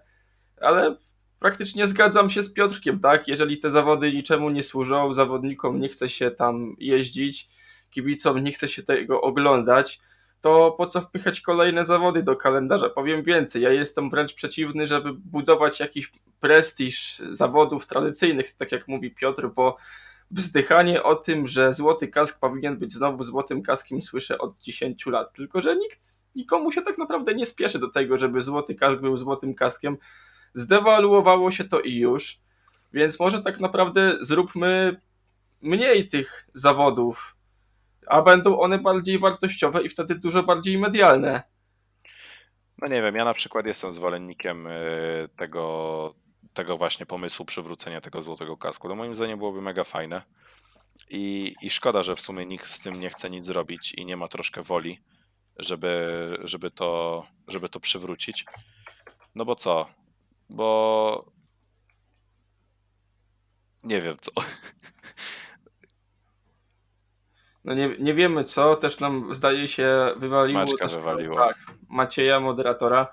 ale praktycznie zgadzam się z Piotrkiem, tak? Jeżeli te zawody niczemu nie służą, zawodnikom nie chce się tam jeździć, kibicom nie chce się tego oglądać, to po co wpychać kolejne zawody do kalendarza? Powiem więcej, ja jestem wręcz przeciwny, żeby budować jakiś prestiż zawodów tradycyjnych, tak jak mówi Piotr, bo wzdychanie o tym, że złoty kask powinien być znowu złotym kaskiem słyszę od 10 lat, tylko że nikt, nikomu się tak naprawdę nie spieszy do tego, żeby złoty kask był złotym kaskiem. Zdewaluowało się to i już, więc może tak naprawdę zróbmy mniej tych zawodów, a będą one bardziej wartościowe i wtedy dużo bardziej medialne. No nie wiem, ja na przykład jestem zwolennikiem y, tego, tego właśnie pomysłu przywrócenia tego złotego kasku. To moim zdaniem byłoby mega fajne. I, I szkoda, że w sumie nikt z tym nie chce nic zrobić i nie ma troszkę woli, żeby, żeby, to, żeby to przywrócić. No bo co? Bo nie wiem co. No nie, nie wiemy co, też nam zdaje się wywaliło. Maćka też, wywaliło. Tak, Macieja, moderatora.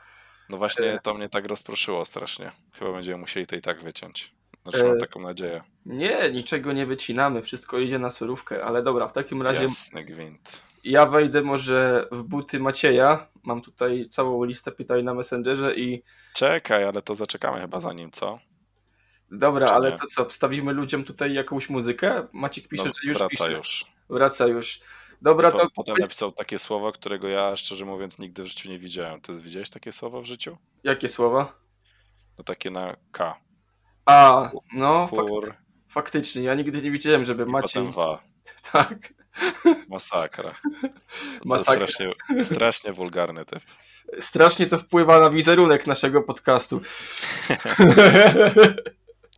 No właśnie to mnie tak rozproszyło strasznie. Chyba będziemy musieli to i tak wyciąć. Znaczy E, mam taką nadzieję. Nie, niczego nie wycinamy, wszystko idzie na surówkę, ale dobra, w takim razie Jasny gwint. ja wejdę może w buty Macieja. Mam tutaj całą listę pytań na Messengerze i Czekaj, ale to zaczekamy chyba za nim, co? Dobra, Czy ale nie? to co, wstawimy ludziom tutaj jakąś muzykę? Maciek pisze, No, że już wraca pisze. już. Wraca już. Dobra, Po, to potem napisał takie słowo, którego ja szczerze mówiąc nigdy w życiu nie widziałem. Ty widziałeś takie słowo w życiu? jakie słowa? No takie na K. A, no Kur faktycznie, ja nigdy nie widziałem, żeby Maciej... potem wa. Tak, Masakra. To Masakra. strasznie, strasznie wulgarny typ. strasznie to wpływa na wizerunek naszego podcastu.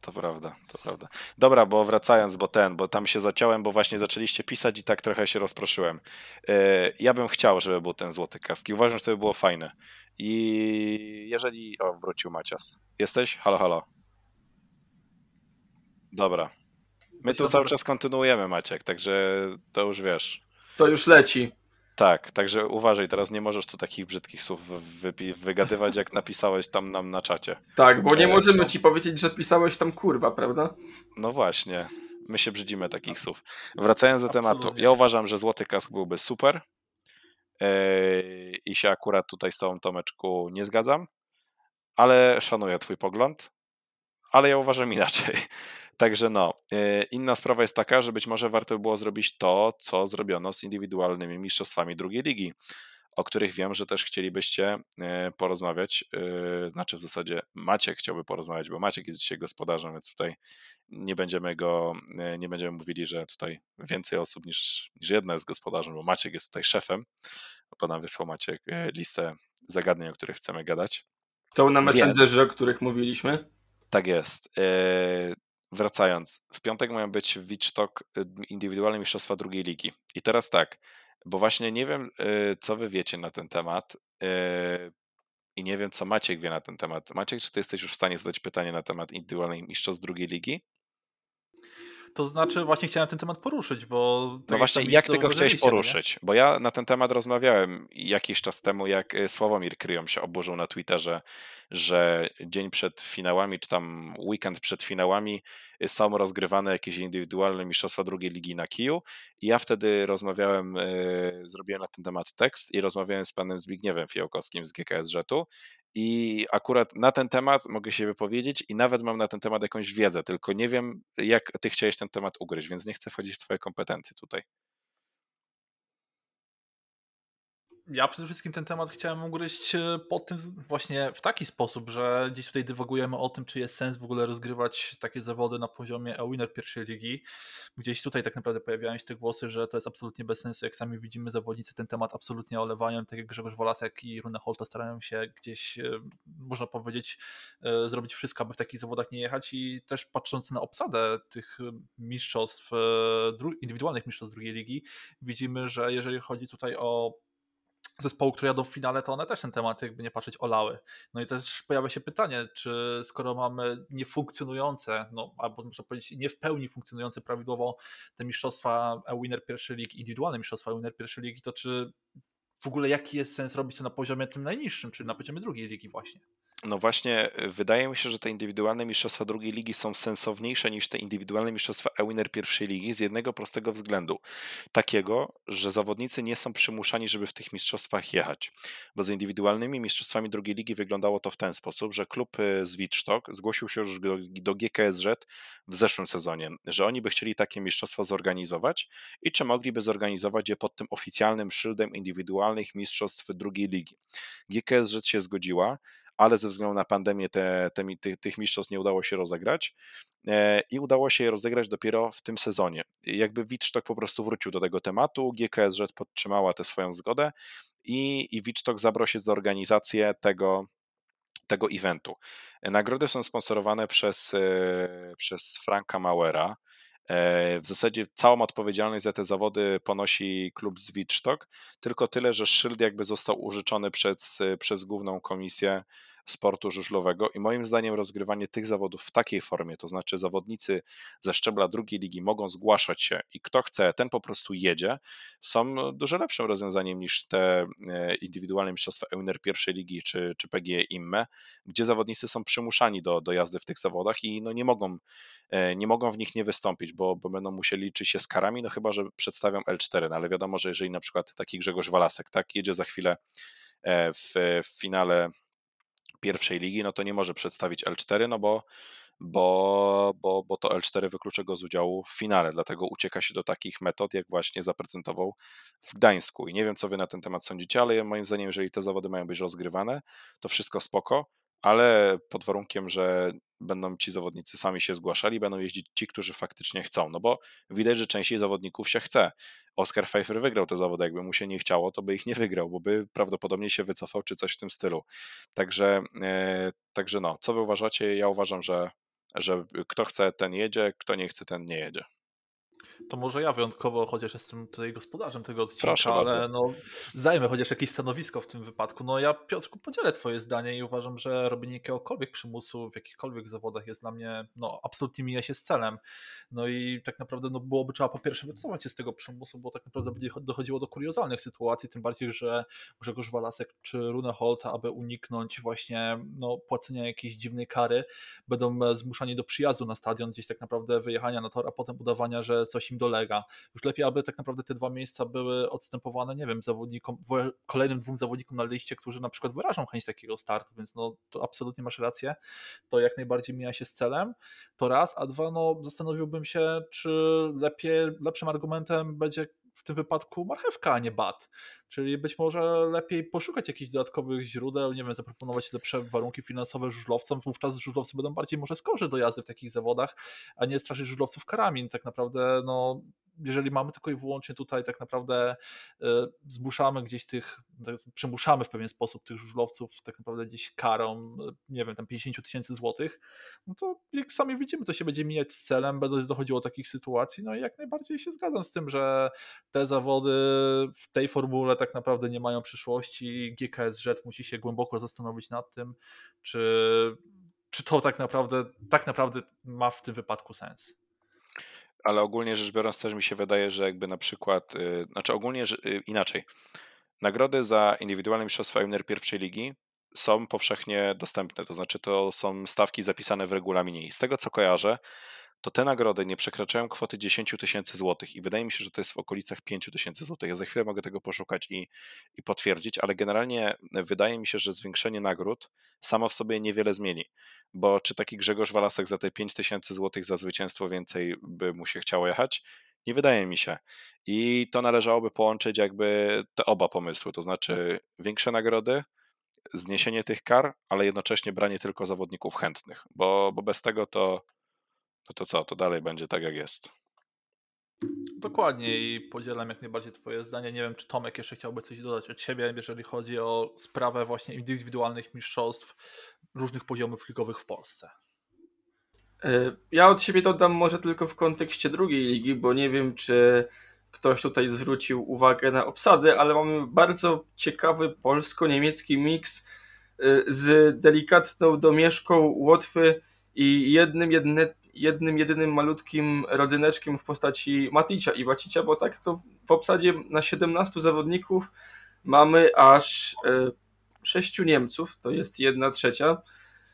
To prawda, to prawda. Dobra, bo wracając, bo ten, bo tam się zaciąłem, bo właśnie zaczęliście pisać i tak trochę się rozproszyłem. E, Ja bym chciał, żeby był ten złoty kask i uważam, że to by było fajne. I jeżeli... O, wrócił Macias. Jesteś? Halo, halo. Dobra. My tu cały czas kontynuujemy, Maciek, także to już wiesz. To już leci. Tak, także uważaj, teraz nie możesz tu takich brzydkich słów wygadywać, jak napisałeś tam nam na czacie. Tak, bo nie E, możemy ci powiedzieć, że pisałeś tam kurwa, prawda? No właśnie, my się brzydzimy takich słów. Wracając do tematu, Absolutnie. ja uważam, że złoty kask byłby super Eee, i się akurat tutaj z tobą, Tomeczku, nie zgadzam, ale szanuję twój pogląd, ale ja uważam inaczej. Także no, e, inna sprawa jest taka, że być może warto by było zrobić to, co zrobiono z indywidualnymi mistrzostwami drugiej ligi, o których wiem, że też chcielibyście e, porozmawiać. e, Znaczy w zasadzie Maciek chciałby porozmawiać, bo Maciek jest dzisiaj gospodarzem, więc tutaj nie będziemy go, nie będziemy mówili, że tutaj więcej osób niż, niż jedna jest gospodarzem, bo Maciek jest tutaj szefem, bo nam wysłał Maciek listę zagadnień, o których chcemy gadać. To na Więc- Messengerze, o których mówiliśmy. Tak jest. Wracając, w piątek mają być w Wicztok indywidualne mistrzostwa drugiej ligi. I teraz tak, bo właśnie nie wiem, e, co wy wiecie na ten temat e, i nie wiem, co Maciek wie na ten temat. Maciek, czy ty jesteś już w stanie zadać pytanie na temat indywidualnych mistrzostw drugiej ligi? To znaczy, właśnie chciałem ten temat poruszyć, bo. tak No właśnie, jak to ty go chciałeś no nie? poruszyć? Bo ja na ten temat rozmawiałem jakiś czas temu, jak e, Sławomir Kryją się oburzył na Twitterze, że dzień przed finałami, czy tam weekend przed finałami są rozgrywane jakieś indywidualne mistrzostwa drugiej ligi na kiju. I ja wtedy rozmawiałem, e, zrobiłem na ten temat tekst i rozmawiałem z panem Zbigniewem Fiołkowskim z GKS Żetu i akurat na ten temat mogę się wypowiedzieć i nawet mam na ten temat jakąś wiedzę, tylko nie wiem, jak ty chciałeś ten temat ugryźć, więc nie chcę wchodzić w twoje kompetencje tutaj. Ja przede wszystkim ten temat chciałem ugryźć e, pod tym, właśnie w taki sposób, że gdzieś tutaj dywagujemy o tym, czy jest sens w ogóle rozgrywać takie zawody na poziomie e-winner pierwszej ligi. Gdzieś tutaj tak naprawdę pojawiają się te głosy, że to jest absolutnie bez sensu. Jak sami widzimy, zawodnicy ten temat absolutnie olewają. Tak jak Grzegorz Wolasek i Rune Holta starają się gdzieś, e, można powiedzieć, e, zrobić wszystko, aby w takich zawodach nie jechać. I też patrząc na obsadę tych mistrzostw, indywidualnych mistrzostw drugiej ligi, widzimy, że jeżeli chodzi tutaj o zespołu, które jadą w finale, to one też ten temat jakby nie patrzeć olały. No i też pojawia się pytanie, czy skoro mamy niefunkcjonujące, no albo można powiedzieć nie w pełni funkcjonujące prawidłowo te mistrzostwa winner pierwszej ligi, indywidualne mistrzostwa winner pierwszej ligi, to czy w ogóle jaki jest sens robić to na poziomie tym najniższym, czyli na poziomie drugiej ligi właśnie? No właśnie, wydaje mi się, że te indywidualne mistrzostwa drugiej ligi są sensowniejsze niż te indywidualne mistrzostwa Ewiner pierwszej ligi z jednego prostego względu. Takiego, że zawodnicy nie są przymuszani, żeby w tych mistrzostwach jechać. Bo z indywidualnymi mistrzostwami drugiej ligi wyglądało to w ten sposób, że klub y, z Wittstock zgłosił się już do, do GKSZ w zeszłym sezonie, że oni by chcieli takie mistrzostwa zorganizować i czy mogliby zorganizować je pod tym oficjalnym szyldem indywidualnych mistrzostw drugiej ligi. GKSZ się zgodziła, ale ze względu na pandemię te, te, tych, tych mistrzostw nie udało się rozegrać e, i udało się je rozegrać dopiero w tym sezonie. Jakby Wittstock po prostu wrócił do tego tematu, GKSZ podtrzymała tę swoją zgodę i, i Wittstock zabrał się za organizację tego, tego eventu. Nagrody są sponsorowane przez, e, przez Franka Mauera, E, w zasadzie całą odpowiedzialność za te zawody ponosi klub z Wittstock, tylko tyle, że szyld jakby został użyczony przez, przez główną komisję sportu żużlowego i moim zdaniem rozgrywanie tych zawodów w takiej formie, to znaczy zawodnicy ze szczebla drugiej ligi mogą zgłaszać się i kto chce, ten po prostu jedzie, są dużo lepszym rozwiązaniem niż te e, indywidualne mistrzostwa EUNER pierwszej ligi czy, czy PGE IMME, gdzie zawodnicy są przymuszani do, do jazdy w tych zawodach i no nie mogą, e, nie mogą w nich nie wystąpić, bo, bo będą musieli liczyć się z karami, no chyba, że przedstawią L4, no ale wiadomo, że jeżeli na przykład taki Grzegorz Walasek, tak, jedzie za chwilę e, w, w finale pierwszej ligi, no to nie może przedstawić L4, no bo, bo, bo, bo to L4 wyklucza go z udziału w finale, dlatego ucieka się do takich metod, jak właśnie zaprezentował w Gdańsku. I nie wiem, co wy na ten temat sądzicie, ale moim zdaniem, jeżeli te zawody mają być rozgrywane, to wszystko spoko, ale pod warunkiem, że będą ci zawodnicy sami się zgłaszali, będą jeździć ci, którzy faktycznie chcą, no bo widać, że częściej zawodników się chce. Oscar Pfeiffer wygrał te zawody, jakby mu się nie chciało, to by ich nie wygrał, bo by prawdopodobnie się wycofał, czy coś w tym stylu. Także, e, także no, co wy uważacie? Ja uważam, że, że kto chce, ten jedzie, kto nie chce, ten nie jedzie to może ja wyjątkowo, chociaż jestem tutaj gospodarzem tego odcinka, Proszę ale bardzo. no, zajmę chociaż jakieś stanowisko w tym wypadku. No ja, Piotrku, podzielę twoje zdanie i uważam, że robienie jakiegokolwiek przymusu w jakichkolwiek zawodach jest dla mnie, no, absolutnie mija się z celem. No i tak naprawdę no, byłoby trzeba po pierwsze wycofać się z tego przymusu, bo tak naprawdę będzie dochodziło do kuriozalnych sytuacji, tym bardziej, że Grzegorz Walasek czy Rune Holt, aby uniknąć właśnie no, płacenia jakiejś dziwnej kary, będą e, zmuszani do przyjazdu na stadion, gdzieś tak naprawdę wyjechania na tor, a potem udawania, że coś dolega. Już lepiej, aby tak naprawdę te dwa miejsca były odstępowane, nie wiem, zawodnikom, kolejnym dwóm zawodnikom na liście, którzy na przykład wyrażą chęć takiego startu, więc no to absolutnie masz rację. To jak najbardziej mija się z celem. To raz, a dwa, no zastanowiłbym się, czy lepiej, lepszym argumentem będzie w tym wypadku marchewka, a nie bat. Czyli być może lepiej poszukać jakichś dodatkowych źródeł, nie wiem, zaproponować lepsze warunki finansowe żużlowcom, wówczas żużlowcy będą bardziej może skorzy do jazdy w takich zawodach, a nie straszyć żużlowców karami. Tak naprawdę no, jeżeli mamy tylko i wyłącznie tutaj tak naprawdę e, zmuszamy gdzieś tych, tak, przymuszamy w pewien sposób tych żużlowców tak naprawdę gdzieś karą, e, nie wiem, tam 50 tysięcy złotych, no to jak sami widzimy, to się będzie mijać z celem, będzie dochodziło do takich sytuacji, no i jak najbardziej się zgadzam z tym, że te zawody w tej formule tak naprawdę nie mają przyszłości. GKSZ musi się głęboko zastanowić nad tym, czy, czy to tak naprawdę, tak naprawdę ma w tym wypadku sens ale ogólnie rzecz biorąc też mi się wydaje, że jakby na przykład, yy, znaczy ogólnie yy, inaczej, nagrody za indywidualne mistrzostwa junior pierwszej ligi są powszechnie dostępne, to znaczy to są stawki zapisane w regulaminie i z tego co kojarzę, to te nagrody nie przekraczają kwoty 10 tysięcy złotych i wydaje mi się, że to jest w okolicach 5 tysięcy złotych. Ja za chwilę mogę tego poszukać i, i potwierdzić, ale generalnie wydaje mi się, że zwiększenie nagród samo w sobie niewiele zmieni, bo czy taki Grzegorz Walasek za te 5 tysięcy złotych za zwycięstwo więcej by mu się chciało jechać? Nie wydaje mi się. I to należałoby połączyć jakby te oba pomysły, to znaczy większe nagrody, zniesienie tych kar, ale jednocześnie branie tylko zawodników chętnych, bo, bo bez tego to no to co, to dalej będzie tak jak jest. Dokładnie i podzielam jak najbardziej Twoje zdanie. Nie wiem, czy Tomek jeszcze chciałby coś dodać od siebie, jeżeli chodzi o sprawę właśnie indywidualnych mistrzostw różnych poziomów ligowych w Polsce. E, ja od siebie dodam może tylko w kontekście drugiej ligi, bo nie wiem, czy ktoś tutaj zwrócił uwagę na obsady, ale mamy bardzo ciekawy polsko-niemiecki miks e, z delikatną domieszką Łotwy i jednym, jedne, jednym, jedynym malutkim rodzyneczkiem w postaci Maticia i Wacicia, bo tak to w obsadzie na 17 zawodników mamy aż sześciu Niemców, to jest jedna trzecia.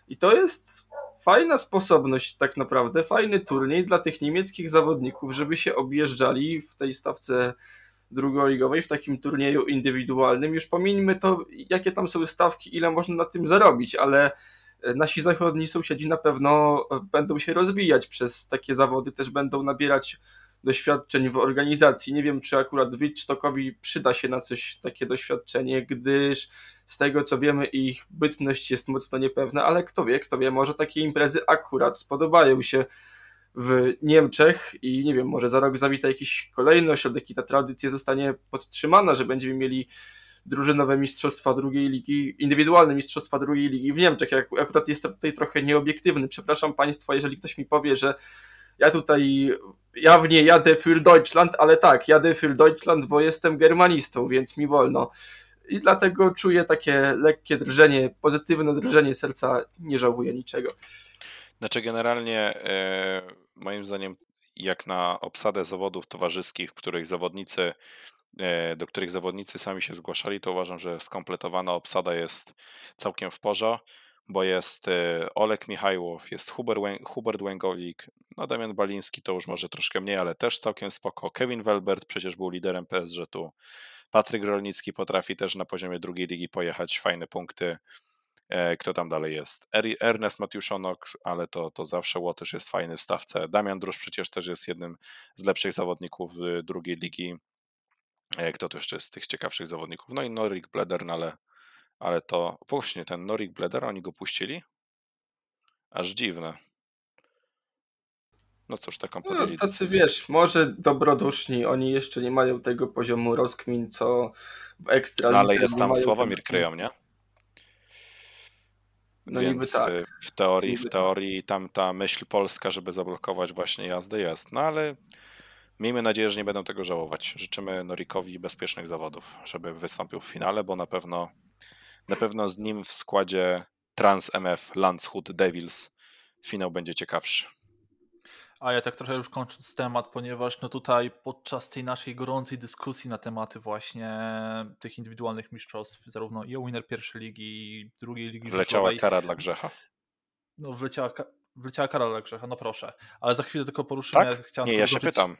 I to jest fajna sposobność, tak naprawdę, fajny turniej dla tych niemieckich zawodników, żeby się objeżdżali w tej stawce drugoligowej, w takim turnieju indywidualnym. Już pomińmy to, jakie tam są stawki, ile można na tym zarobić, ale nasi zachodni sąsiedzi na pewno będą się rozwijać przez takie zawody, też będą nabierać doświadczeń w organizacji. Nie wiem, czy akurat Wildstockowi przyda się na coś takie doświadczenie, gdyż z tego co wiemy ich bytność jest mocno niepewna, ale kto wie, kto wie, może takie imprezy akurat spodobają się w Niemczech i nie wiem, może za rok zawita jakiś kolejny ośrodek i ta tradycja zostanie podtrzymana, że będziemy mieli drużynowe mistrzostwa drugiej ligi, indywidualne mistrzostwa drugiej ligi w Niemczech. Ja akurat jestem tutaj trochę nieobiektywny. Przepraszam Państwa, jeżeli ktoś mi powie, że ja tutaj jawnie jadę für Deutschland, ale tak, jadę für Deutschland, bo jestem germanistą, więc mi wolno. I dlatego czuję takie lekkie drżenie, pozytywne drżenie serca, nie żałuję niczego. Znaczy generalnie e, moim zdaniem jak na obsadę zawodów towarzyskich, w których zawodnicy do których zawodnicy sami się zgłaszali, to uważam, że skompletowana obsada jest całkiem w porządku bo jest e, Olek Michajłow, jest Hubert Łęgolik, no Damian Baliński to już może troszkę mniej, ale też całkiem spoko. Kevin Welbert przecież był liderem PSG tu. Patryk Rolnicki potrafi też na poziomie drugiej ligi pojechać, fajne punkty. E, kto tam dalej jest? Ernest Matiuszonok, ale to, to zawsze Łotysz jest fajny w stawce. Damian Drusz przecież też jest jednym z lepszych zawodników drugiej ligi. E, kto tu jeszcze jest z tych ciekawszych zawodników? No i Norik Bleder, no ale ale to właśnie ten Norik Bleder, oni go puścili? Aż dziwne. No cóż, taką no, podjęli no, Tacy decyzję. wiesz, może dobroduszni, oni jeszcze nie mają tego poziomu rozkmin, co w ekstra. No, ale jest tam Sławomir kryją, nie? No Więc tak. Y, w teorii, niby w tak. teorii tam ta myśl polska, żeby zablokować właśnie jazdę jest. No ale miejmy nadzieję, że nie będą tego żałować. Życzymy Norikowi bezpiecznych zawodów, żeby wystąpił w finale, bo na pewno na pewno z nim w składzie Trans MF Landshut Devils finał będzie ciekawszy. A ja tak trochę już kończąc temat, ponieważ no tutaj podczas tej naszej gorącej dyskusji na tematy właśnie tych indywidualnych mistrzostw, zarówno i o winner pierwszej ligi, i drugiej ligi Wleciała kara dla grzecha. No wleciała, wleciała kara dla grzecha, no proszę. Ale za chwilę tylko poruszymy. Tak? Nie, ja się pytam.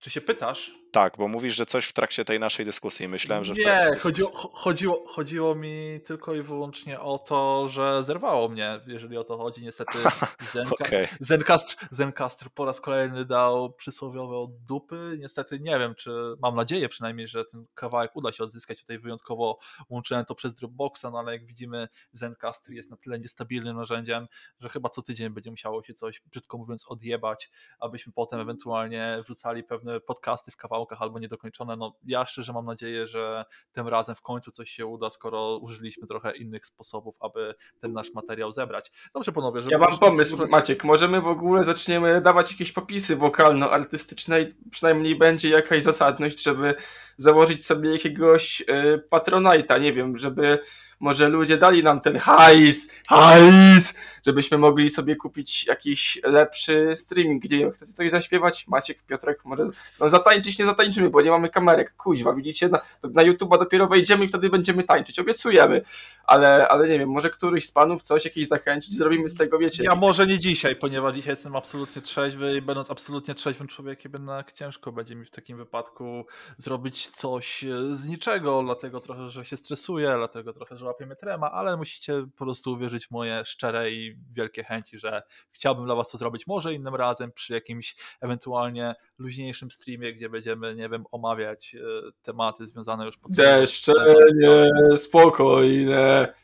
Czy się pytasz? Tak, bo mówisz, że coś w trakcie tej naszej dyskusji. Myślałem, że w Nie, chodziło, chodziło, chodziło mi tylko i wyłącznie o to, że zerwało mnie, jeżeli o to chodzi. Niestety Zenka, okay. Zencastr, Zencastr po raz kolejny dał przysłowiowe od dupy. Niestety nie wiem, czy mam nadzieję przynajmniej, że ten kawałek uda się odzyskać. Tutaj wyjątkowo łączyłem to przez Dropboxa, no ale jak widzimy Zencastr jest na tyle niestabilnym narzędziem, że chyba co tydzień będzie musiało się coś, brzydko mówiąc, odjebać, abyśmy potem ewentualnie wrzucali pewne podcasty w kawałkach albo niedokończone. No ja szczerze mam nadzieję, że tym razem w końcu coś się uda, skoro użyliśmy trochę innych sposobów, aby ten nasz materiał zebrać. Dobrze panowie, żeby... Ja mam pomysł. Maciek, możemy w ogóle zaczniemy dawać jakieś popisy wokalno-artystyczne i przynajmniej będzie jakaś zasadność, żeby założyć sobie jakiegoś yy, patronajta, nie wiem, żeby może ludzie dali nam ten hajs, hajs, żebyśmy mogli sobie kupić jakiś lepszy streaming. Wiem, chcecie coś zaśpiewać? Maciek, Piotrek, może no, zatańczyć nie zatańczymy, bo nie mamy kamerek. Kuźwa, widzicie, na, na YouTube'a dopiero wejdziemy i wtedy będziemy tańczyć. Obiecujemy, ale, ale nie wiem, może któryś z panów coś, jakieś zachęcić, zrobimy z tego, wiecie. Ja może nie dzisiaj, ponieważ dzisiaj jestem absolutnie trzeźwy i będąc absolutnie trzeźwym człowiekiem, jednak ciężko będzie mi w takim wypadku zrobić coś z niczego, dlatego trochę, że się stresuję, dlatego trochę, że łapiemy trema, ale musicie po prostu uwierzyć moje szczere i wielkie chęci, że chciałbym dla was to zrobić może innym razem przy jakimś ewentualnie luźniejszym streamie, gdzie będziemy, nie wiem, omawiać e, tematy związane już po Deszczenie spokojne.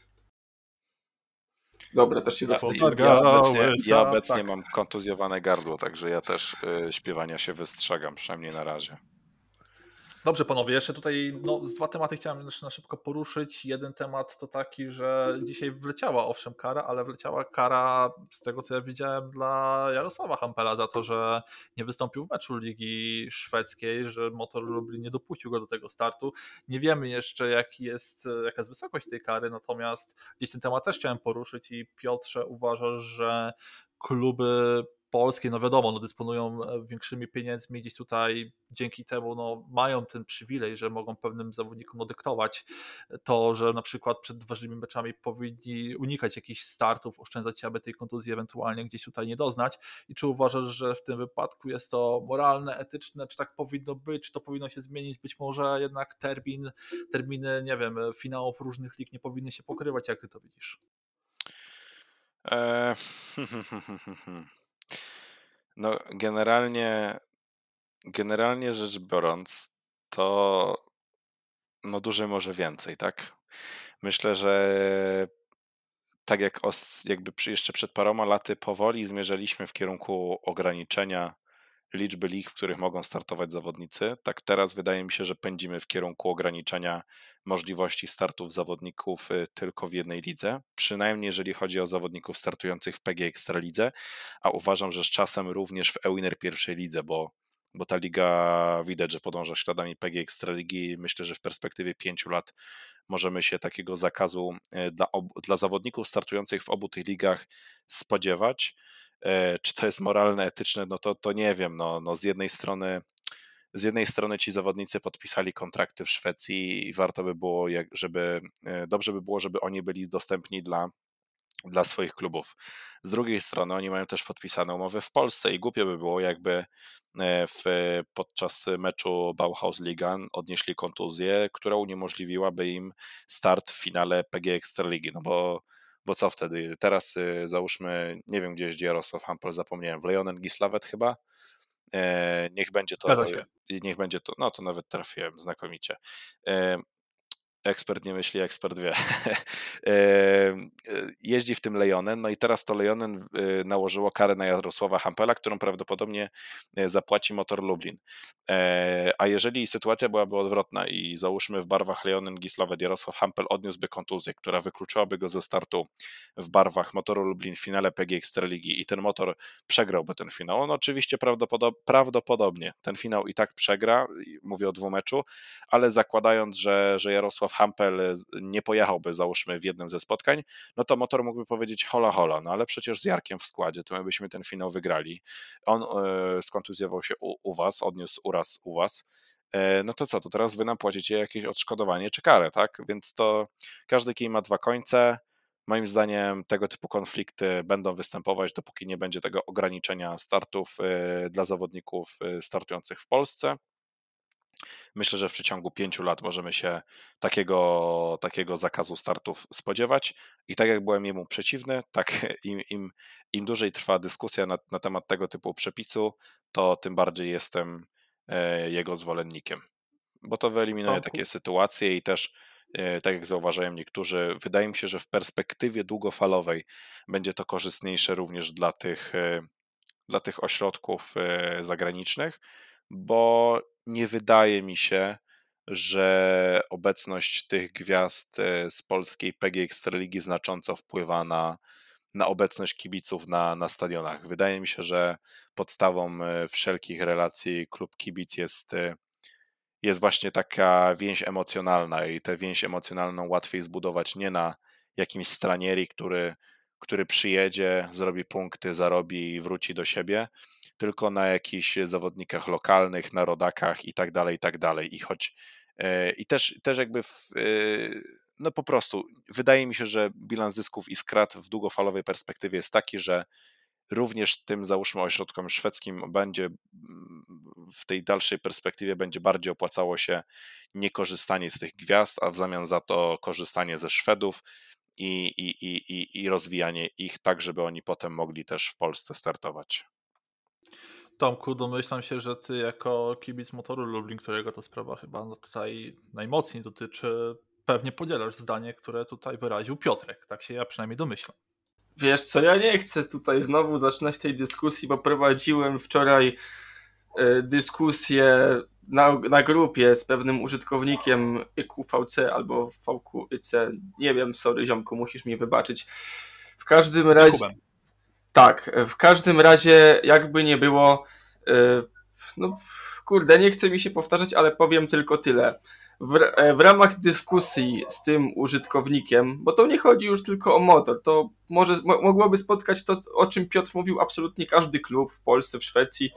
Dobra, też się zastanę. Ja, obecnie, ja obecnie mam kontuzjowane gardło, także ja też y, śpiewania się wystrzegam, przynajmniej na razie. Dobrze, panowie, jeszcze tutaj no, z dwa tematy chciałem jeszcze na szybko poruszyć. Jeden temat to taki, że dzisiaj wleciała owszem kara, ale wleciała kara z tego co ja widziałem dla Jarosława Hampera za to, że nie wystąpił w meczu Ligi Szwedzkiej, że Motor Lublin nie dopuścił go do tego startu. Nie wiemy jeszcze jaki jest, jaka jest wysokość tej kary, natomiast gdzieś ten temat też chciałem poruszyć i Piotrze uważasz, że kluby polskiej, no wiadomo, no dysponują e, większymi pieniędzmi, gdzieś tutaj dzięki temu no, mają ten przywilej, że mogą pewnym zawodnikom dyktować to, że na przykład przed ważnymi meczami powinni unikać jakichś startów, oszczędzać się, aby tej kontuzji ewentualnie gdzieś tutaj nie doznać. I czy uważasz, że w tym wypadku jest to moralne, etyczne, czy tak powinno być, czy to powinno się zmienić? Być może jednak termin, terminy, nie wiem, finałów różnych lig nie powinny się pokrywać, jak ty to widzisz? E, no, generalnie, generalnie rzecz biorąc, to no dłużej może więcej, tak? Myślę, że tak jak os, jakby jeszcze przed paroma laty powoli zmierzaliśmy w kierunku ograniczenia liczby lig, w których mogą startować zawodnicy. Tak teraz wydaje mi się, że pędzimy w kierunku ograniczenia możliwości startów zawodników y, tylko w jednej lidze, przynajmniej jeżeli chodzi o zawodników startujących w PG Ekstralidze, a uważam, że z czasem również w EWINER pierwszej lidze, bo bo ta liga widać, że podąża śladami PG Ekstraligi. Myślę, że w perspektywie pięciu lat możemy się takiego zakazu y, dla, dla zawodników startujących w obu tych ligach spodziewać. E, czy to jest moralne, etyczne, no to, to nie wiem. No, no z jednej strony z jednej strony ci zawodnicy podpisali kontrakty w Szwecji i warto by było, żeby e, dobrze by było, żeby oni byli dostępni dla, dla swoich klubów. Z drugiej strony oni mają też podpisane umowy w Polsce i głupio by było, jakby e, w, podczas meczu Bauhaus Liga odnieśli kontuzję, która uniemożliwiłaby im start w finale PG Ekstraligi, no bo bo co wtedy? Teraz y, załóżmy, nie wiem gdzie jest Jarosław Hampel, zapomniałem, w Leonen Gislawet chyba? E, niech będzie to, niech będzie to, no to nawet trafiłem znakomicie. E, ekspert nie myśli, ekspert wie. Jeździ w tym Lejonen, no i teraz to Lejonen y, nałożyło karę na Jarosława Hampela, którą prawdopodobnie y, zapłaci Motor Lublin. E, a jeżeli sytuacja byłaby odwrotna i załóżmy w barwach Lejonen Gislovet Jarosław Hampel odniósłby kontuzję, która wykluczyłaby go ze startu w barwach Motoru Lublin w finale PG Ekstraligi i ten motor przegrałby ten finał, on oczywiście prawdopodobnie ten finał i tak przegra, mówię o dwumeczu, ale zakładając, że, że Jarosław Hampel e, nie pojechałby, załóżmy, w jednym ze spotkań, no to motor mógłby powiedzieć hola hola, no ale przecież z Jarkiem w składzie, to my byśmy ten finał wygrali. On e, skontuzjował się u, u was, odniósł uraz u was, e, no to co, to teraz wy nam płacicie jakieś odszkodowanie czy karę, tak? Więc to każdy kij ma dwa końce. Moim zdaniem tego typu konflikty będą występować, dopóki nie będzie tego ograniczenia startów dla zawodników startujących w Polsce. Myślę, że w przeciągu pięciu lat możemy się takiego, takiego zakazu startów spodziewać. I tak jak byłem jemu przeciwny, tak im, im, im dłużej trwa dyskusja na, na temat tego typu przepisu, to tym bardziej jestem e, jego zwolennikiem. Bo to wyeliminuje takie sytuacje i też e, tak jak zauważają niektórzy, wydaje mi się, że w perspektywie długofalowej będzie to korzystniejsze również dla tych, e, dla tych ośrodków zagranicznych, bo nie wydaje mi się, że obecność tych gwiazd e, z polskiej PG Ekstraligi znacząco wpływa na, na obecność kibiców na, na stadionach. Wydaje mi się, że podstawą e, wszelkich relacji klub kibic jest, e, jest właśnie taka więź emocjonalna i tę więź emocjonalną łatwiej zbudować nie na jakimś stranieri, który, który przyjedzie, zrobi punkty, zarobi i wróci do siebie, tylko na jakichś zawodnikach lokalnych, na rodakach i tak dalej, i tak dalej. I choć e, i też, też jakby w, e, no po prostu wydaje mi się, że bilans zysków i skrat w długofalowej perspektywie jest taki, że również tym załóżmy ośrodkom szwedzkim będzie w tej dalszej perspektywie będzie bardziej opłacało się nie korzystanie z tych gwiazd, a w zamian za to korzystanie ze Szwedów i, i, i, i rozwijanie ich tak, żeby oni potem mogli też w Polsce startować. Tomku, domyślam się, że ty jako kibic motoru Lublin, którego ta sprawa chyba no tutaj najmocniej dotyczy, pewnie podzielasz zdanie, które tutaj wyraził Piotrek. Tak się ja przynajmniej domyślam. Wiesz co, ja nie chcę tutaj znowu zaczynać tej dyskusji, bo prowadziłem wczoraj y, dyskusję na, na grupie z pewnym użytkownikiem QVC albo VQC. Nie wiem, sorry ziomku, musisz mi wybaczyć. W każdym razie... Tak, w każdym razie, jakby nie było, e, no, kurde, nie chce mi się powtarzać, ale powiem tylko tyle. W, e, w, ramach dyskusji z tym użytkownikiem, bo to nie chodzi już tylko o motor, to może mogłoby spotkać to, o czym Piotr mówił, absolutnie każdy klub w Polsce, w Szwecji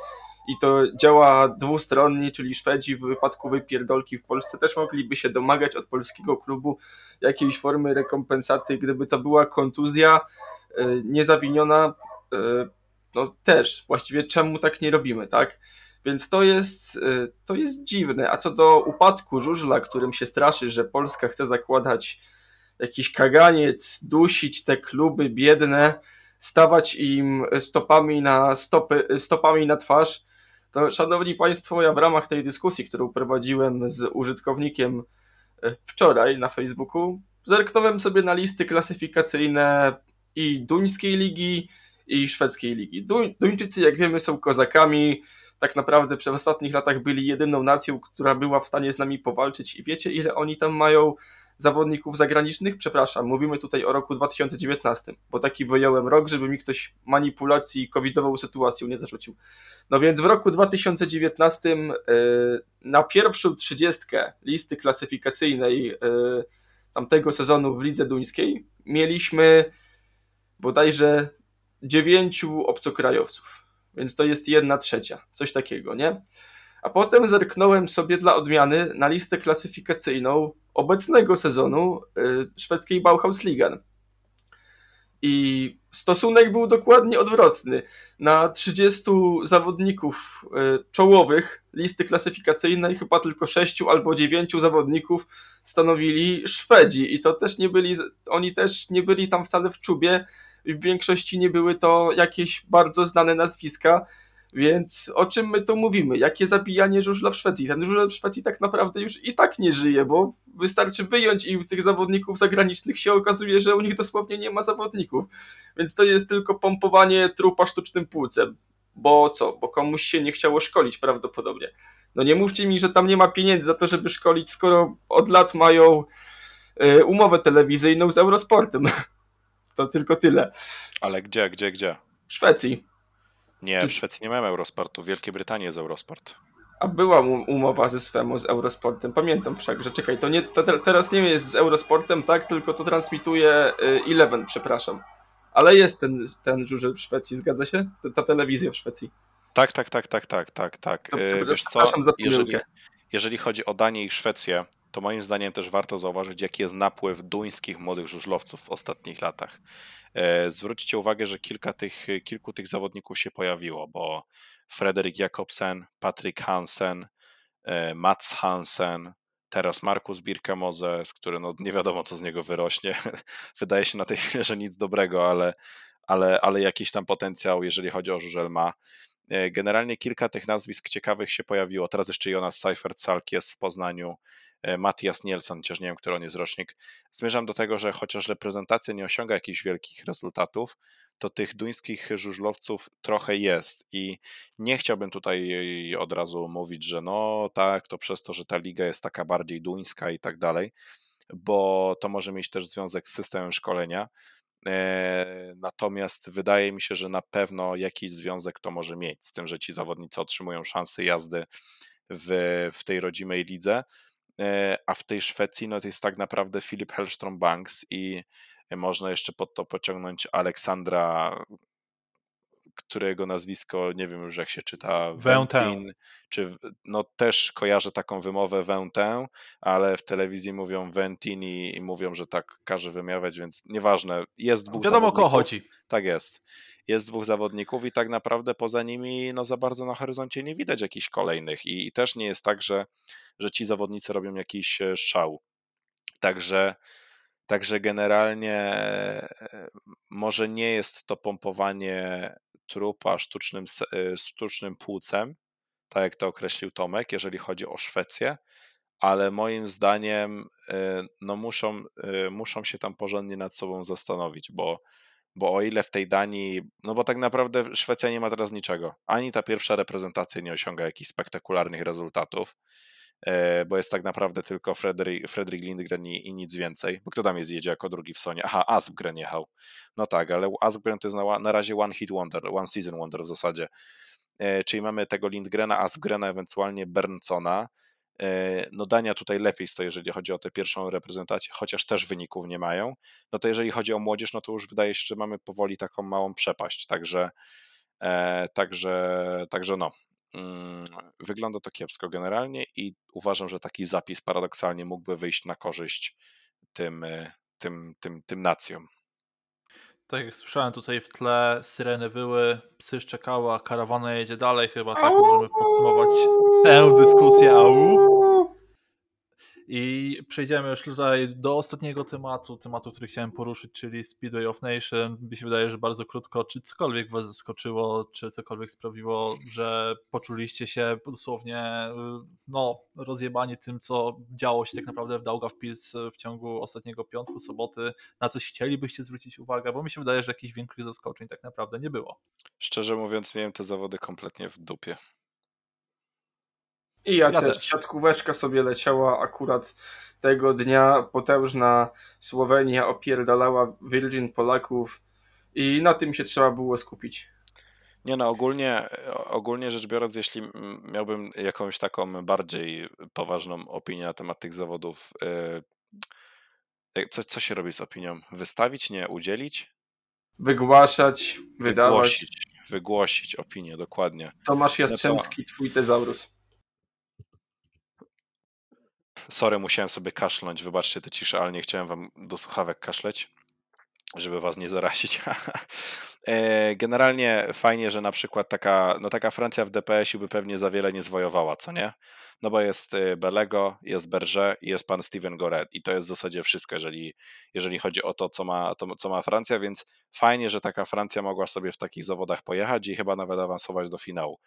i to działa dwustronnie, czyli Szwedzi w wypadku wypierdolki w Polsce też mogliby się domagać od polskiego klubu jakiejś formy rekompensaty, gdyby to była kontuzja e, niezawiniona, e, no też, właściwie czemu tak nie robimy, tak? Więc to jest, y, to jest dziwne. A co do upadku żużla, którym się straszy, że Polska chce zakładać jakiś kaganiec, dusić te kluby biedne, stawać im stopami na, stopy, stopami na twarz, to szanowni Państwo, ja w ramach tej dyskusji, którą prowadziłem z użytkownikiem y, wczoraj na Facebooku, zerknąłem sobie na listy klasyfikacyjne i duńskiej ligi, i szwedzkiej ligi. Duńczycy, jak wiemy, są kozakami, tak naprawdę przez ostatnich latach byli jedyną nacją, która była w stanie z nami powalczyć. I wiecie ile oni tam mają zawodników zagranicznych? Przepraszam, mówimy tutaj o roku 2019, bo taki wyjąłem rok, żeby mi ktoś manipulacji covidową sytuacją nie zarzucił. No więc w roku 2019 yy, na pierwszą trzydziestkę listy klasyfikacyjnej yy, tamtego sezonu w lidze duńskiej mieliśmy bodajże dziewięciu obcokrajowców więc to jest jedna trzecia, coś takiego, nie? A potem zerknąłem sobie dla odmiany na listę klasyfikacyjną obecnego sezonu y, szwedzkiej Bauhausligen. I stosunek był dokładnie odwrotny. Na 30 zawodników y, czołowych listy klasyfikacyjnej chyba tylko 6 albo 9 zawodników stanowili Szwedzi i to też nie byli, oni też nie byli tam wcale w czubie w większości nie były to jakieś bardzo znane nazwiska, więc o czym my tu mówimy? Jakie zabijanie żużla w Szwecji? Ten żużel w Szwecji tak naprawdę już i tak nie żyje, bo wystarczy wyjąć im tych zawodników zagranicznych, się okazuje, że u nich dosłownie nie ma zawodników. Więc to jest tylko pompowanie trupa sztucznym płucem. Bo co? Bo komuś się nie chciało szkolić prawdopodobnie. No nie mówcie mi, że tam nie ma pieniędzy za to, żeby szkolić, skoro od lat mają y, umowę telewizyjną z Eurosportem. To tylko tyle. Ale gdzie, gdzie, gdzie? W Szwecji. Nie, w Szwecji nie mamy Eurosportu. W Wielkiej Brytanii jest Eurosport. A była umowa ze Swemo z Eurosportem. Pamiętam wszak, że czekaj, to, nie, to te, teraz nie jest z Eurosportem, tak? Tylko to transmituje y, Eleven, przepraszam. Ale jest ten, ten żużel w Szwecji, zgadza się? Ta, ta telewizja w Szwecji. Tak, tak, tak, tak, tak, tak, tak. To, y, Wiesz co, jeżeli, jeżeli chodzi o Danię i Szwecję, to moim zdaniem też warto zauważyć, jaki jest napływ duńskich młodych żużlowców w ostatnich latach. E, zwróćcie uwagę, że kilka tych, kilku tych zawodników się pojawiło, bo Frederik Jakobsen, Patrick Hansen, e, Mats Hansen, teraz Markus Birkemoze, z który no nie wiadomo, co z niego wyrośnie. Wydaje się na tej chwili, że nic dobrego, ale, ale, ale jakiś tam potencjał, jeżeli chodzi o żużel ma. E, generalnie kilka tych nazwisk ciekawych się pojawiło. Teraz jeszcze Jonas Seifert-Salk jest w Poznaniu. E, Matias Nielsen, chociaż nie wiem, który on jest rocznik. Zmierzam do tego, że chociaż reprezentacja nie osiąga jakichś wielkich rezultatów, to tych duńskich żużlowców trochę jest i nie chciałbym tutaj od razu mówić, że no tak, to przez to, że ta liga jest taka bardziej duńska i tak dalej, bo to może mieć też związek z systemem szkolenia. E, natomiast wydaje mi się, że na pewno jakiś związek to może mieć z tym, że ci zawodnicy otrzymują szansę jazdy w, w tej rodzimej lidze. E, a w tej Szwecji no to jest tak naprawdę Filip Hellstrom Banks i można jeszcze pod to pociągnąć Aleksandra, którego nazwisko nie wiem już jak się czyta, Ventin, czy no też kojarzę taką wymowę Ventin, ale w telewizji mówią Ventin i, i mówią, że tak każe wymawiać, więc nieważne, jest dwóch Wiadomo o kogo chodzi. Tak jest. Jest dwóch zawodników i tak naprawdę poza nimi no za bardzo na horyzoncie nie widać jakichś kolejnych i, i też nie jest tak, że że ci zawodnicy robią jakiś e, szał. Także, także generalnie e, może nie jest to pompowanie trupa sztucznym, e, sztucznym płucem, tak jak to określił Tomek, jeżeli chodzi o Szwecję, ale moim zdaniem no muszą, muszą się tam porządnie nad sobą zastanowić, bo, bo o ile w tej Danii, no bo tak naprawdę Szwecja nie ma teraz niczego, ani ta pierwsza reprezentacja nie osiąga jakichś spektakularnych rezultatów, bo jest tak naprawdę tylko Fredrik, Lindgren i, i, nic więcej. Bo kto tam jest, jedzie jako drugi w Sonie? Aha, Aspgren jechał. No tak, ale Aspgren to jest na, na razie one hit wonder, one season wonder w zasadzie. e, czyli mamy tego Lindgrena, Asgrena, ewentualnie Bernsona. E, no Dania tutaj lepiej stoi, jeżeli chodzi o tę pierwszą reprezentację, chociaż też wyników nie mają. No to jeżeli chodzi o młodzież, no to już wydaje się, że mamy powoli taką małą przepaść. Także, e, także, także no, wygląda to kiepsko generalnie i uważam, że taki zapis paradoksalnie mógłby wyjść na korzyść tym, tym, tym, tym nacjom. Tak jak słyszałem tutaj w tle, syreny wyły, psy szczekały, a karawana jedzie dalej. Chyba tak możemy podsumować tę dyskusję. Au. I przejdziemy już tutaj do ostatniego tematu, tematu, który chciałem poruszyć, czyli Speedway of Nation. Mi się wydaje, że bardzo krótko, czy cokolwiek was zaskoczyło, czy cokolwiek sprawiło, że poczuliście się dosłownie no, rozjebani tym, co działo się tak naprawdę w Daugavpils w ciągu ostatniego piątku, soboty, na coś chcielibyście zwrócić uwagę, bo mi się wydaje, że jakichś większych zaskoczeń tak naprawdę nie było. Szczerze mówiąc, miałem te zawody kompletnie w dupie. I ja, ja też. też. Siatkóweczka sobie leciała akurat tego dnia. Potężna Słowenia opierdalała Virgin Polaków i na tym się trzeba było skupić. Nie no, ogólnie, ogólnie rzecz biorąc, jeśli miałbym jakąś taką bardziej poważną opinię na temat tych zawodów, y, co, co się robi z opinią? Wystawić, nie? Udzielić? Wygłaszać, wydawać. Wygłosić, wygłosić opinię, dokładnie. Tomasz Jastrzębski, no to... twój tezaurus. Sorry, musiałem sobie kaszlnąć, wybaczcie tę ciszę, ale nie chciałem wam do słuchawek kaszleć, żeby was nie zarazić. E, generalnie fajnie, że na przykład taka, no taka Francja w DPS-ie by pewnie za wiele nie zwojowała, co nie? No bo jest e, Belego, jest Berger i jest pan Steven Goret i to jest w zasadzie wszystko, jeżeli, jeżeli chodzi o to co, ma, to, co ma Francja, więc fajnie, że taka Francja mogła sobie w takich zawodach pojechać i chyba nawet awansować do finału.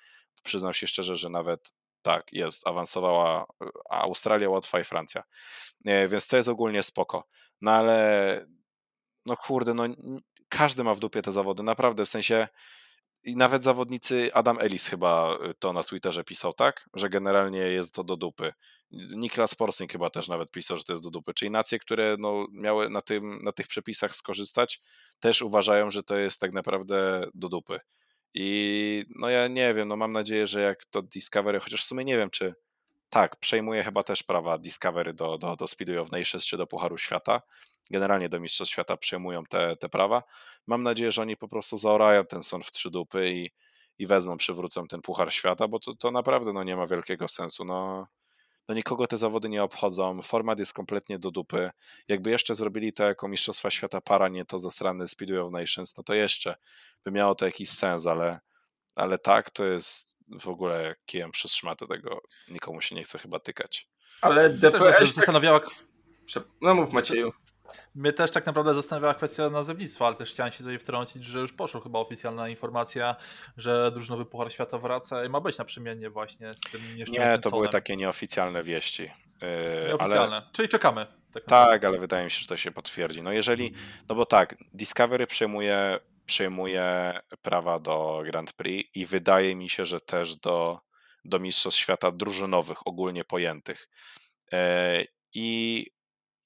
Przyznam się szczerze, że nawet tak, jest, awansowała Australia, Łotwa i Francja. Więc to jest ogólnie spoko. No ale, no kurde, no każdy ma w dupie te zawody, naprawdę, w sensie i nawet zawodnicy, Adam Ellis chyba to na Twitterze pisał, tak? Że generalnie jest to do dupy. Niklas Porsing chyba też nawet pisał, że to jest do dupy. Czyli nacje, które no, miały na, tym, na tych przepisach skorzystać, też uważają, że to jest tak naprawdę do dupy. I no ja nie wiem, no mam nadzieję, że jak to Discovery, chociaż w sumie nie wiem, czy tak, przejmuje chyba też prawa Discovery do, do, do Speedway of Nations czy do Pucharu Świata. Generalnie do Mistrzostw Świata przejmują te, te prawa. Mam nadzieję, że oni po prostu zaorają ten sąd w trzy dupy i, i wezmą, przywrócą ten Puchar Świata, bo to, to naprawdę no, nie ma wielkiego sensu. No, no nikogo te zawody nie obchodzą, format jest kompletnie do dupy. Jakby jeszcze zrobili to jako Mistrzostwa Świata para, nie to zasrany Speedway of Nations, no to jeszcze by miało to jakiś sens, ale, ale tak, to jest w ogóle kijem przez szmatę tego, nikomu się nie chce chyba tykać. Ale DPS... Też zastanawiała... No mów Macieju. Mnie też tak naprawdę zastanawiała kwestia nazewnictwa, ale też chciałem się tutaj wtrącić, że już poszła chyba oficjalna informacja, że drużynowy Puchar Świata wraca i ma być naprzemiennie właśnie z tym nieszczęsnym Nie, to były takie nieoficjalne wieści. Yy, Nieoficjalne, ale... czyli czekamy. Tak, tak, ale wydaje mi się, że to się potwierdzi. No jeżeli, no bo tak, Discovery przejmuje, przejmuje prawa do Grand Prix i wydaje mi się, że też do, do Mistrzostw Świata drużynowych, ogólnie pojętych. Yy, I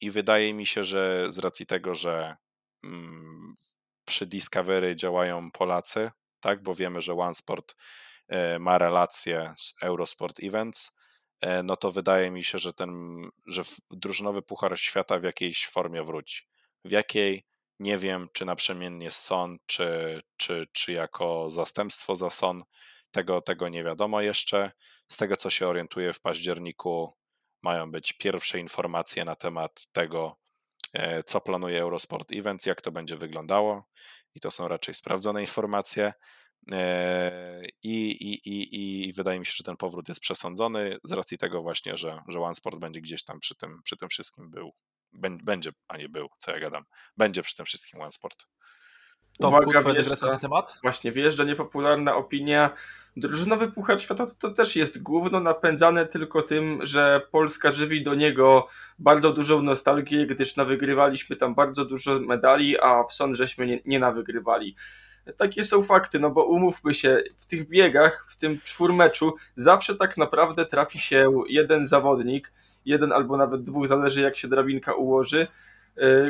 i wydaje mi się, że z racji tego, że mm, przy Discovery działają Polacy, tak, bo wiemy, że OneSport e, ma relacje z Eurosport Events, e, no to wydaje mi się, że ten, że drużynowy Puchar Świata w jakiejś formie wróci. W jakiej? Nie wiem, czy naprzemiennie z SON, czy, czy, czy jako zastępstwo za SON. Tego, tego nie wiadomo jeszcze. Z tego, co się orientuję w październiku, mają być pierwsze informacje na temat tego, e, co planuje Eurosport Events, jak to będzie wyglądało. I to są raczej sprawdzone informacje. E, I, i, i, I wydaje mi się, że ten powrót jest przesądzony z racji tego właśnie, że, że OneSport będzie gdzieś tam przy tym, przy tym wszystkim był. Będzie, a nie był, co ja gadam. Będzie przy tym wszystkim OneSport. To Uwaga, wjeżdża, na temat? Właśnie, wjeżdża niepopularna opinia. Drużynowy Puchar Świata to, to, też jest główno napędzane tylko tym, że Polska żywi do niego bardzo dużą nostalgię, gdyż nawygrywaliśmy tam bardzo dużo medali, a w sąd żeśmy nie, nie nawygrywali. Takie są fakty, no bo umówmy się, w tych biegach, w tym czwórmeczu zawsze tak naprawdę trafi się jeden zawodnik, jeden albo nawet dwóch, zależy jak się drabinka ułoży,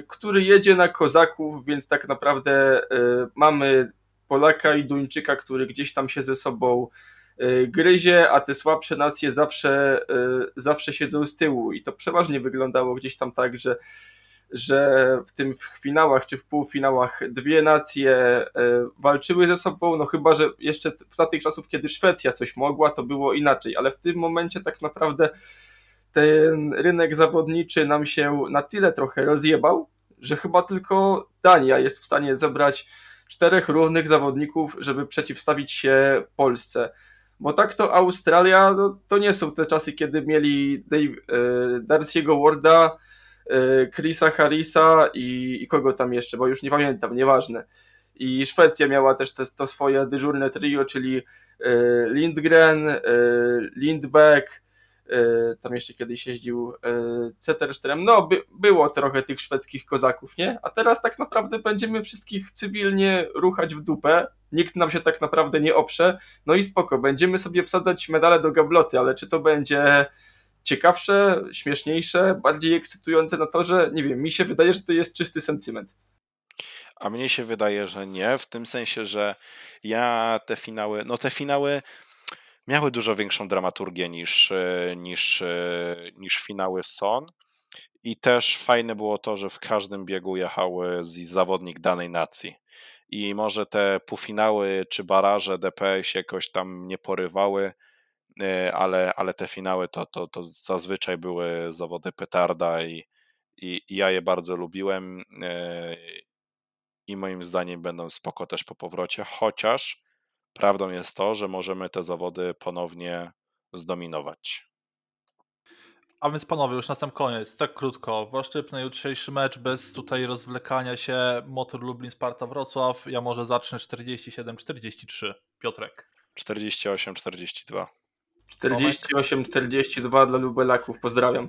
który jedzie na kozaków, więc tak naprawdę e, mamy Polaka i Duńczyka, który gdzieś tam się ze sobą y, gryzie, a te słabsze nacje zawsze, zawsze siedzą z tyłu. I to przeważnie wyglądało gdzieś tam tak, że że w tym w finałach czy w półfinałach dwie nacje walczyły ze sobą, no chyba, że jeszcze za tych czasów, kiedy Szwecja coś mogła, to było inaczej, ale w tym momencie tak naprawdę ten rynek zawodniczy nam się na tyle trochę rozjebał, że chyba tylko Dania jest w stanie zebrać czterech równych zawodników, żeby przeciwstawić się Polsce. Bo tak to Australia, no, to nie są te czasy, kiedy mieli e, Darcy'ego Warda, e, Chrisa Harrisa i, i, kogo tam jeszcze, bo już nie pamiętam, nieważne. I Szwecja miała też te, to swoje dyżurne trio, czyli e, Lindgren, Lindbeck, tam jeszcze kiedyś jeździł e, Ceterström, no by, było trochę tych szwedzkich kozaków, nie? A teraz tak naprawdę będziemy wszystkich cywilnie ruchać w dupę, nikt nam się tak naprawdę nie oprze, no i spoko, będziemy sobie wsadzać medale do gabloty, ale czy to będzie ciekawsze, śmieszniejsze, bardziej ekscytujące na to, że nie wiem, mi się wydaje, że to jest czysty sentyment. A mnie się wydaje, że nie, w tym sensie, że ja te finały, no te finały miały dużo większą dramaturgię niż, e, niż, e, niż finały Son. I też fajne było to, że w każdym biegu jechały zawodnik danej nacji. I może te półfinały czy baraże DP się jakoś tam nie porywały, e, ale, ale te finały to, to, to zazwyczaj były zawody petarda i, i, i ja je bardzo lubiłem i moim zdaniem będą spoko też po powrocie, chociaż Prawdą jest to, że możemy te zawody ponownie zdominować. A więc panowie, już na sam koniec, tak krótko, wasz typ na jutrzejszy mecz bez tutaj rozwlekania się, Motor Lublin, Sparta Wrocław, ja może zacznę 47-43, Piotrek. 48-42. 48-42 dla Lubelaków, pozdrawiam.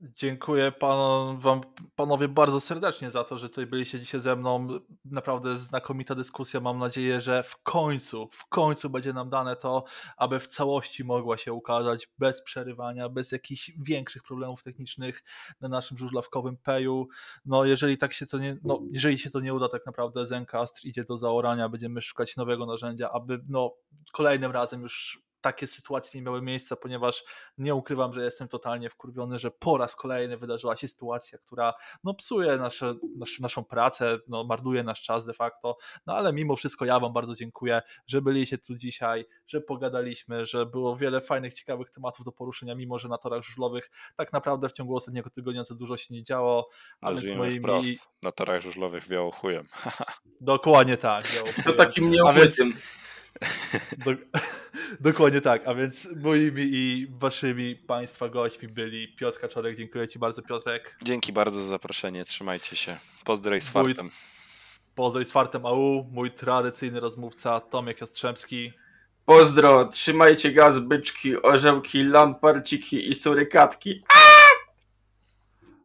Dziękuję panom, wam, panowie bardzo serdecznie za to, że tutaj byliście dzisiaj ze mną. Naprawdę znakomita dyskusja. Mam nadzieję, że w końcu, w końcu będzie nam dane to, aby w całości mogła się ukazać bez przerywania, bez jakichś większych problemów technicznych na naszym żużlawkowym peju. No jeżeli tak się to nie, no jeżeli się to nie uda, tak naprawdę Zencast idzie do zaorania, będziemy szukać nowego narzędzia, aby no kolejnym razem już takie sytuacje nie miały miejsca, ponieważ nie ukrywam, że jestem totalnie wkurwiony, że po raz kolejny wydarzyła się sytuacja, która no, psuje nasze, nasz, naszą pracę, no, marnuje nasz czas de facto, no ale mimo wszystko ja Wam bardzo dziękuję, że byliście tu dzisiaj, że pogadaliśmy, że było wiele fajnych, ciekawych tematów do poruszenia, mimo że na torach żużlowych tak naprawdę w ciągu ostatniego tygodnia za dużo się nie działo. A Nazwijmy moimi... wprost, na torach żużlowych wiało chujem. Dokładnie tak. Wiało chujem. To takim nieopłytym. Do, dokładnie tak, a więc moimi i waszymi państwa gośćmi byli Piotr Kaczorek. Dziękuję Ci bardzo, Piotrek. Dzięki bardzo za zaproszenie, trzymajcie się. Pozdrow z fartem. Pozdrow z fartem AU, mój tradycyjny rozmówca Tomek Jastrzębski. Pozdro, trzymajcie gaz, byczki, orzełki, lamparciki i surykatki.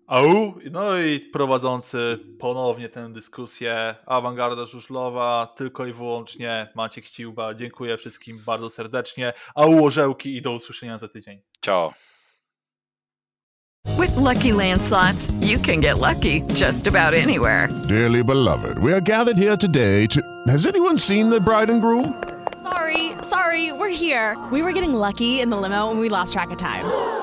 Au! No i prowadzący ponownie tę dyskusję Awangarda Żużlowa, tylko i wyłącznie Maciek Ściłba. Dziękuję wszystkim bardzo serdecznie. Au orzełki i do usłyszenia za tydzień. Ciao. With lucky landslots, you can get lucky just about anywhere. Dearly beloved, we are gathered here today to. Has anyone seen the bride and groom? Sorry, sorry, we're here. We were getting lucky in the limo and we lost track of time.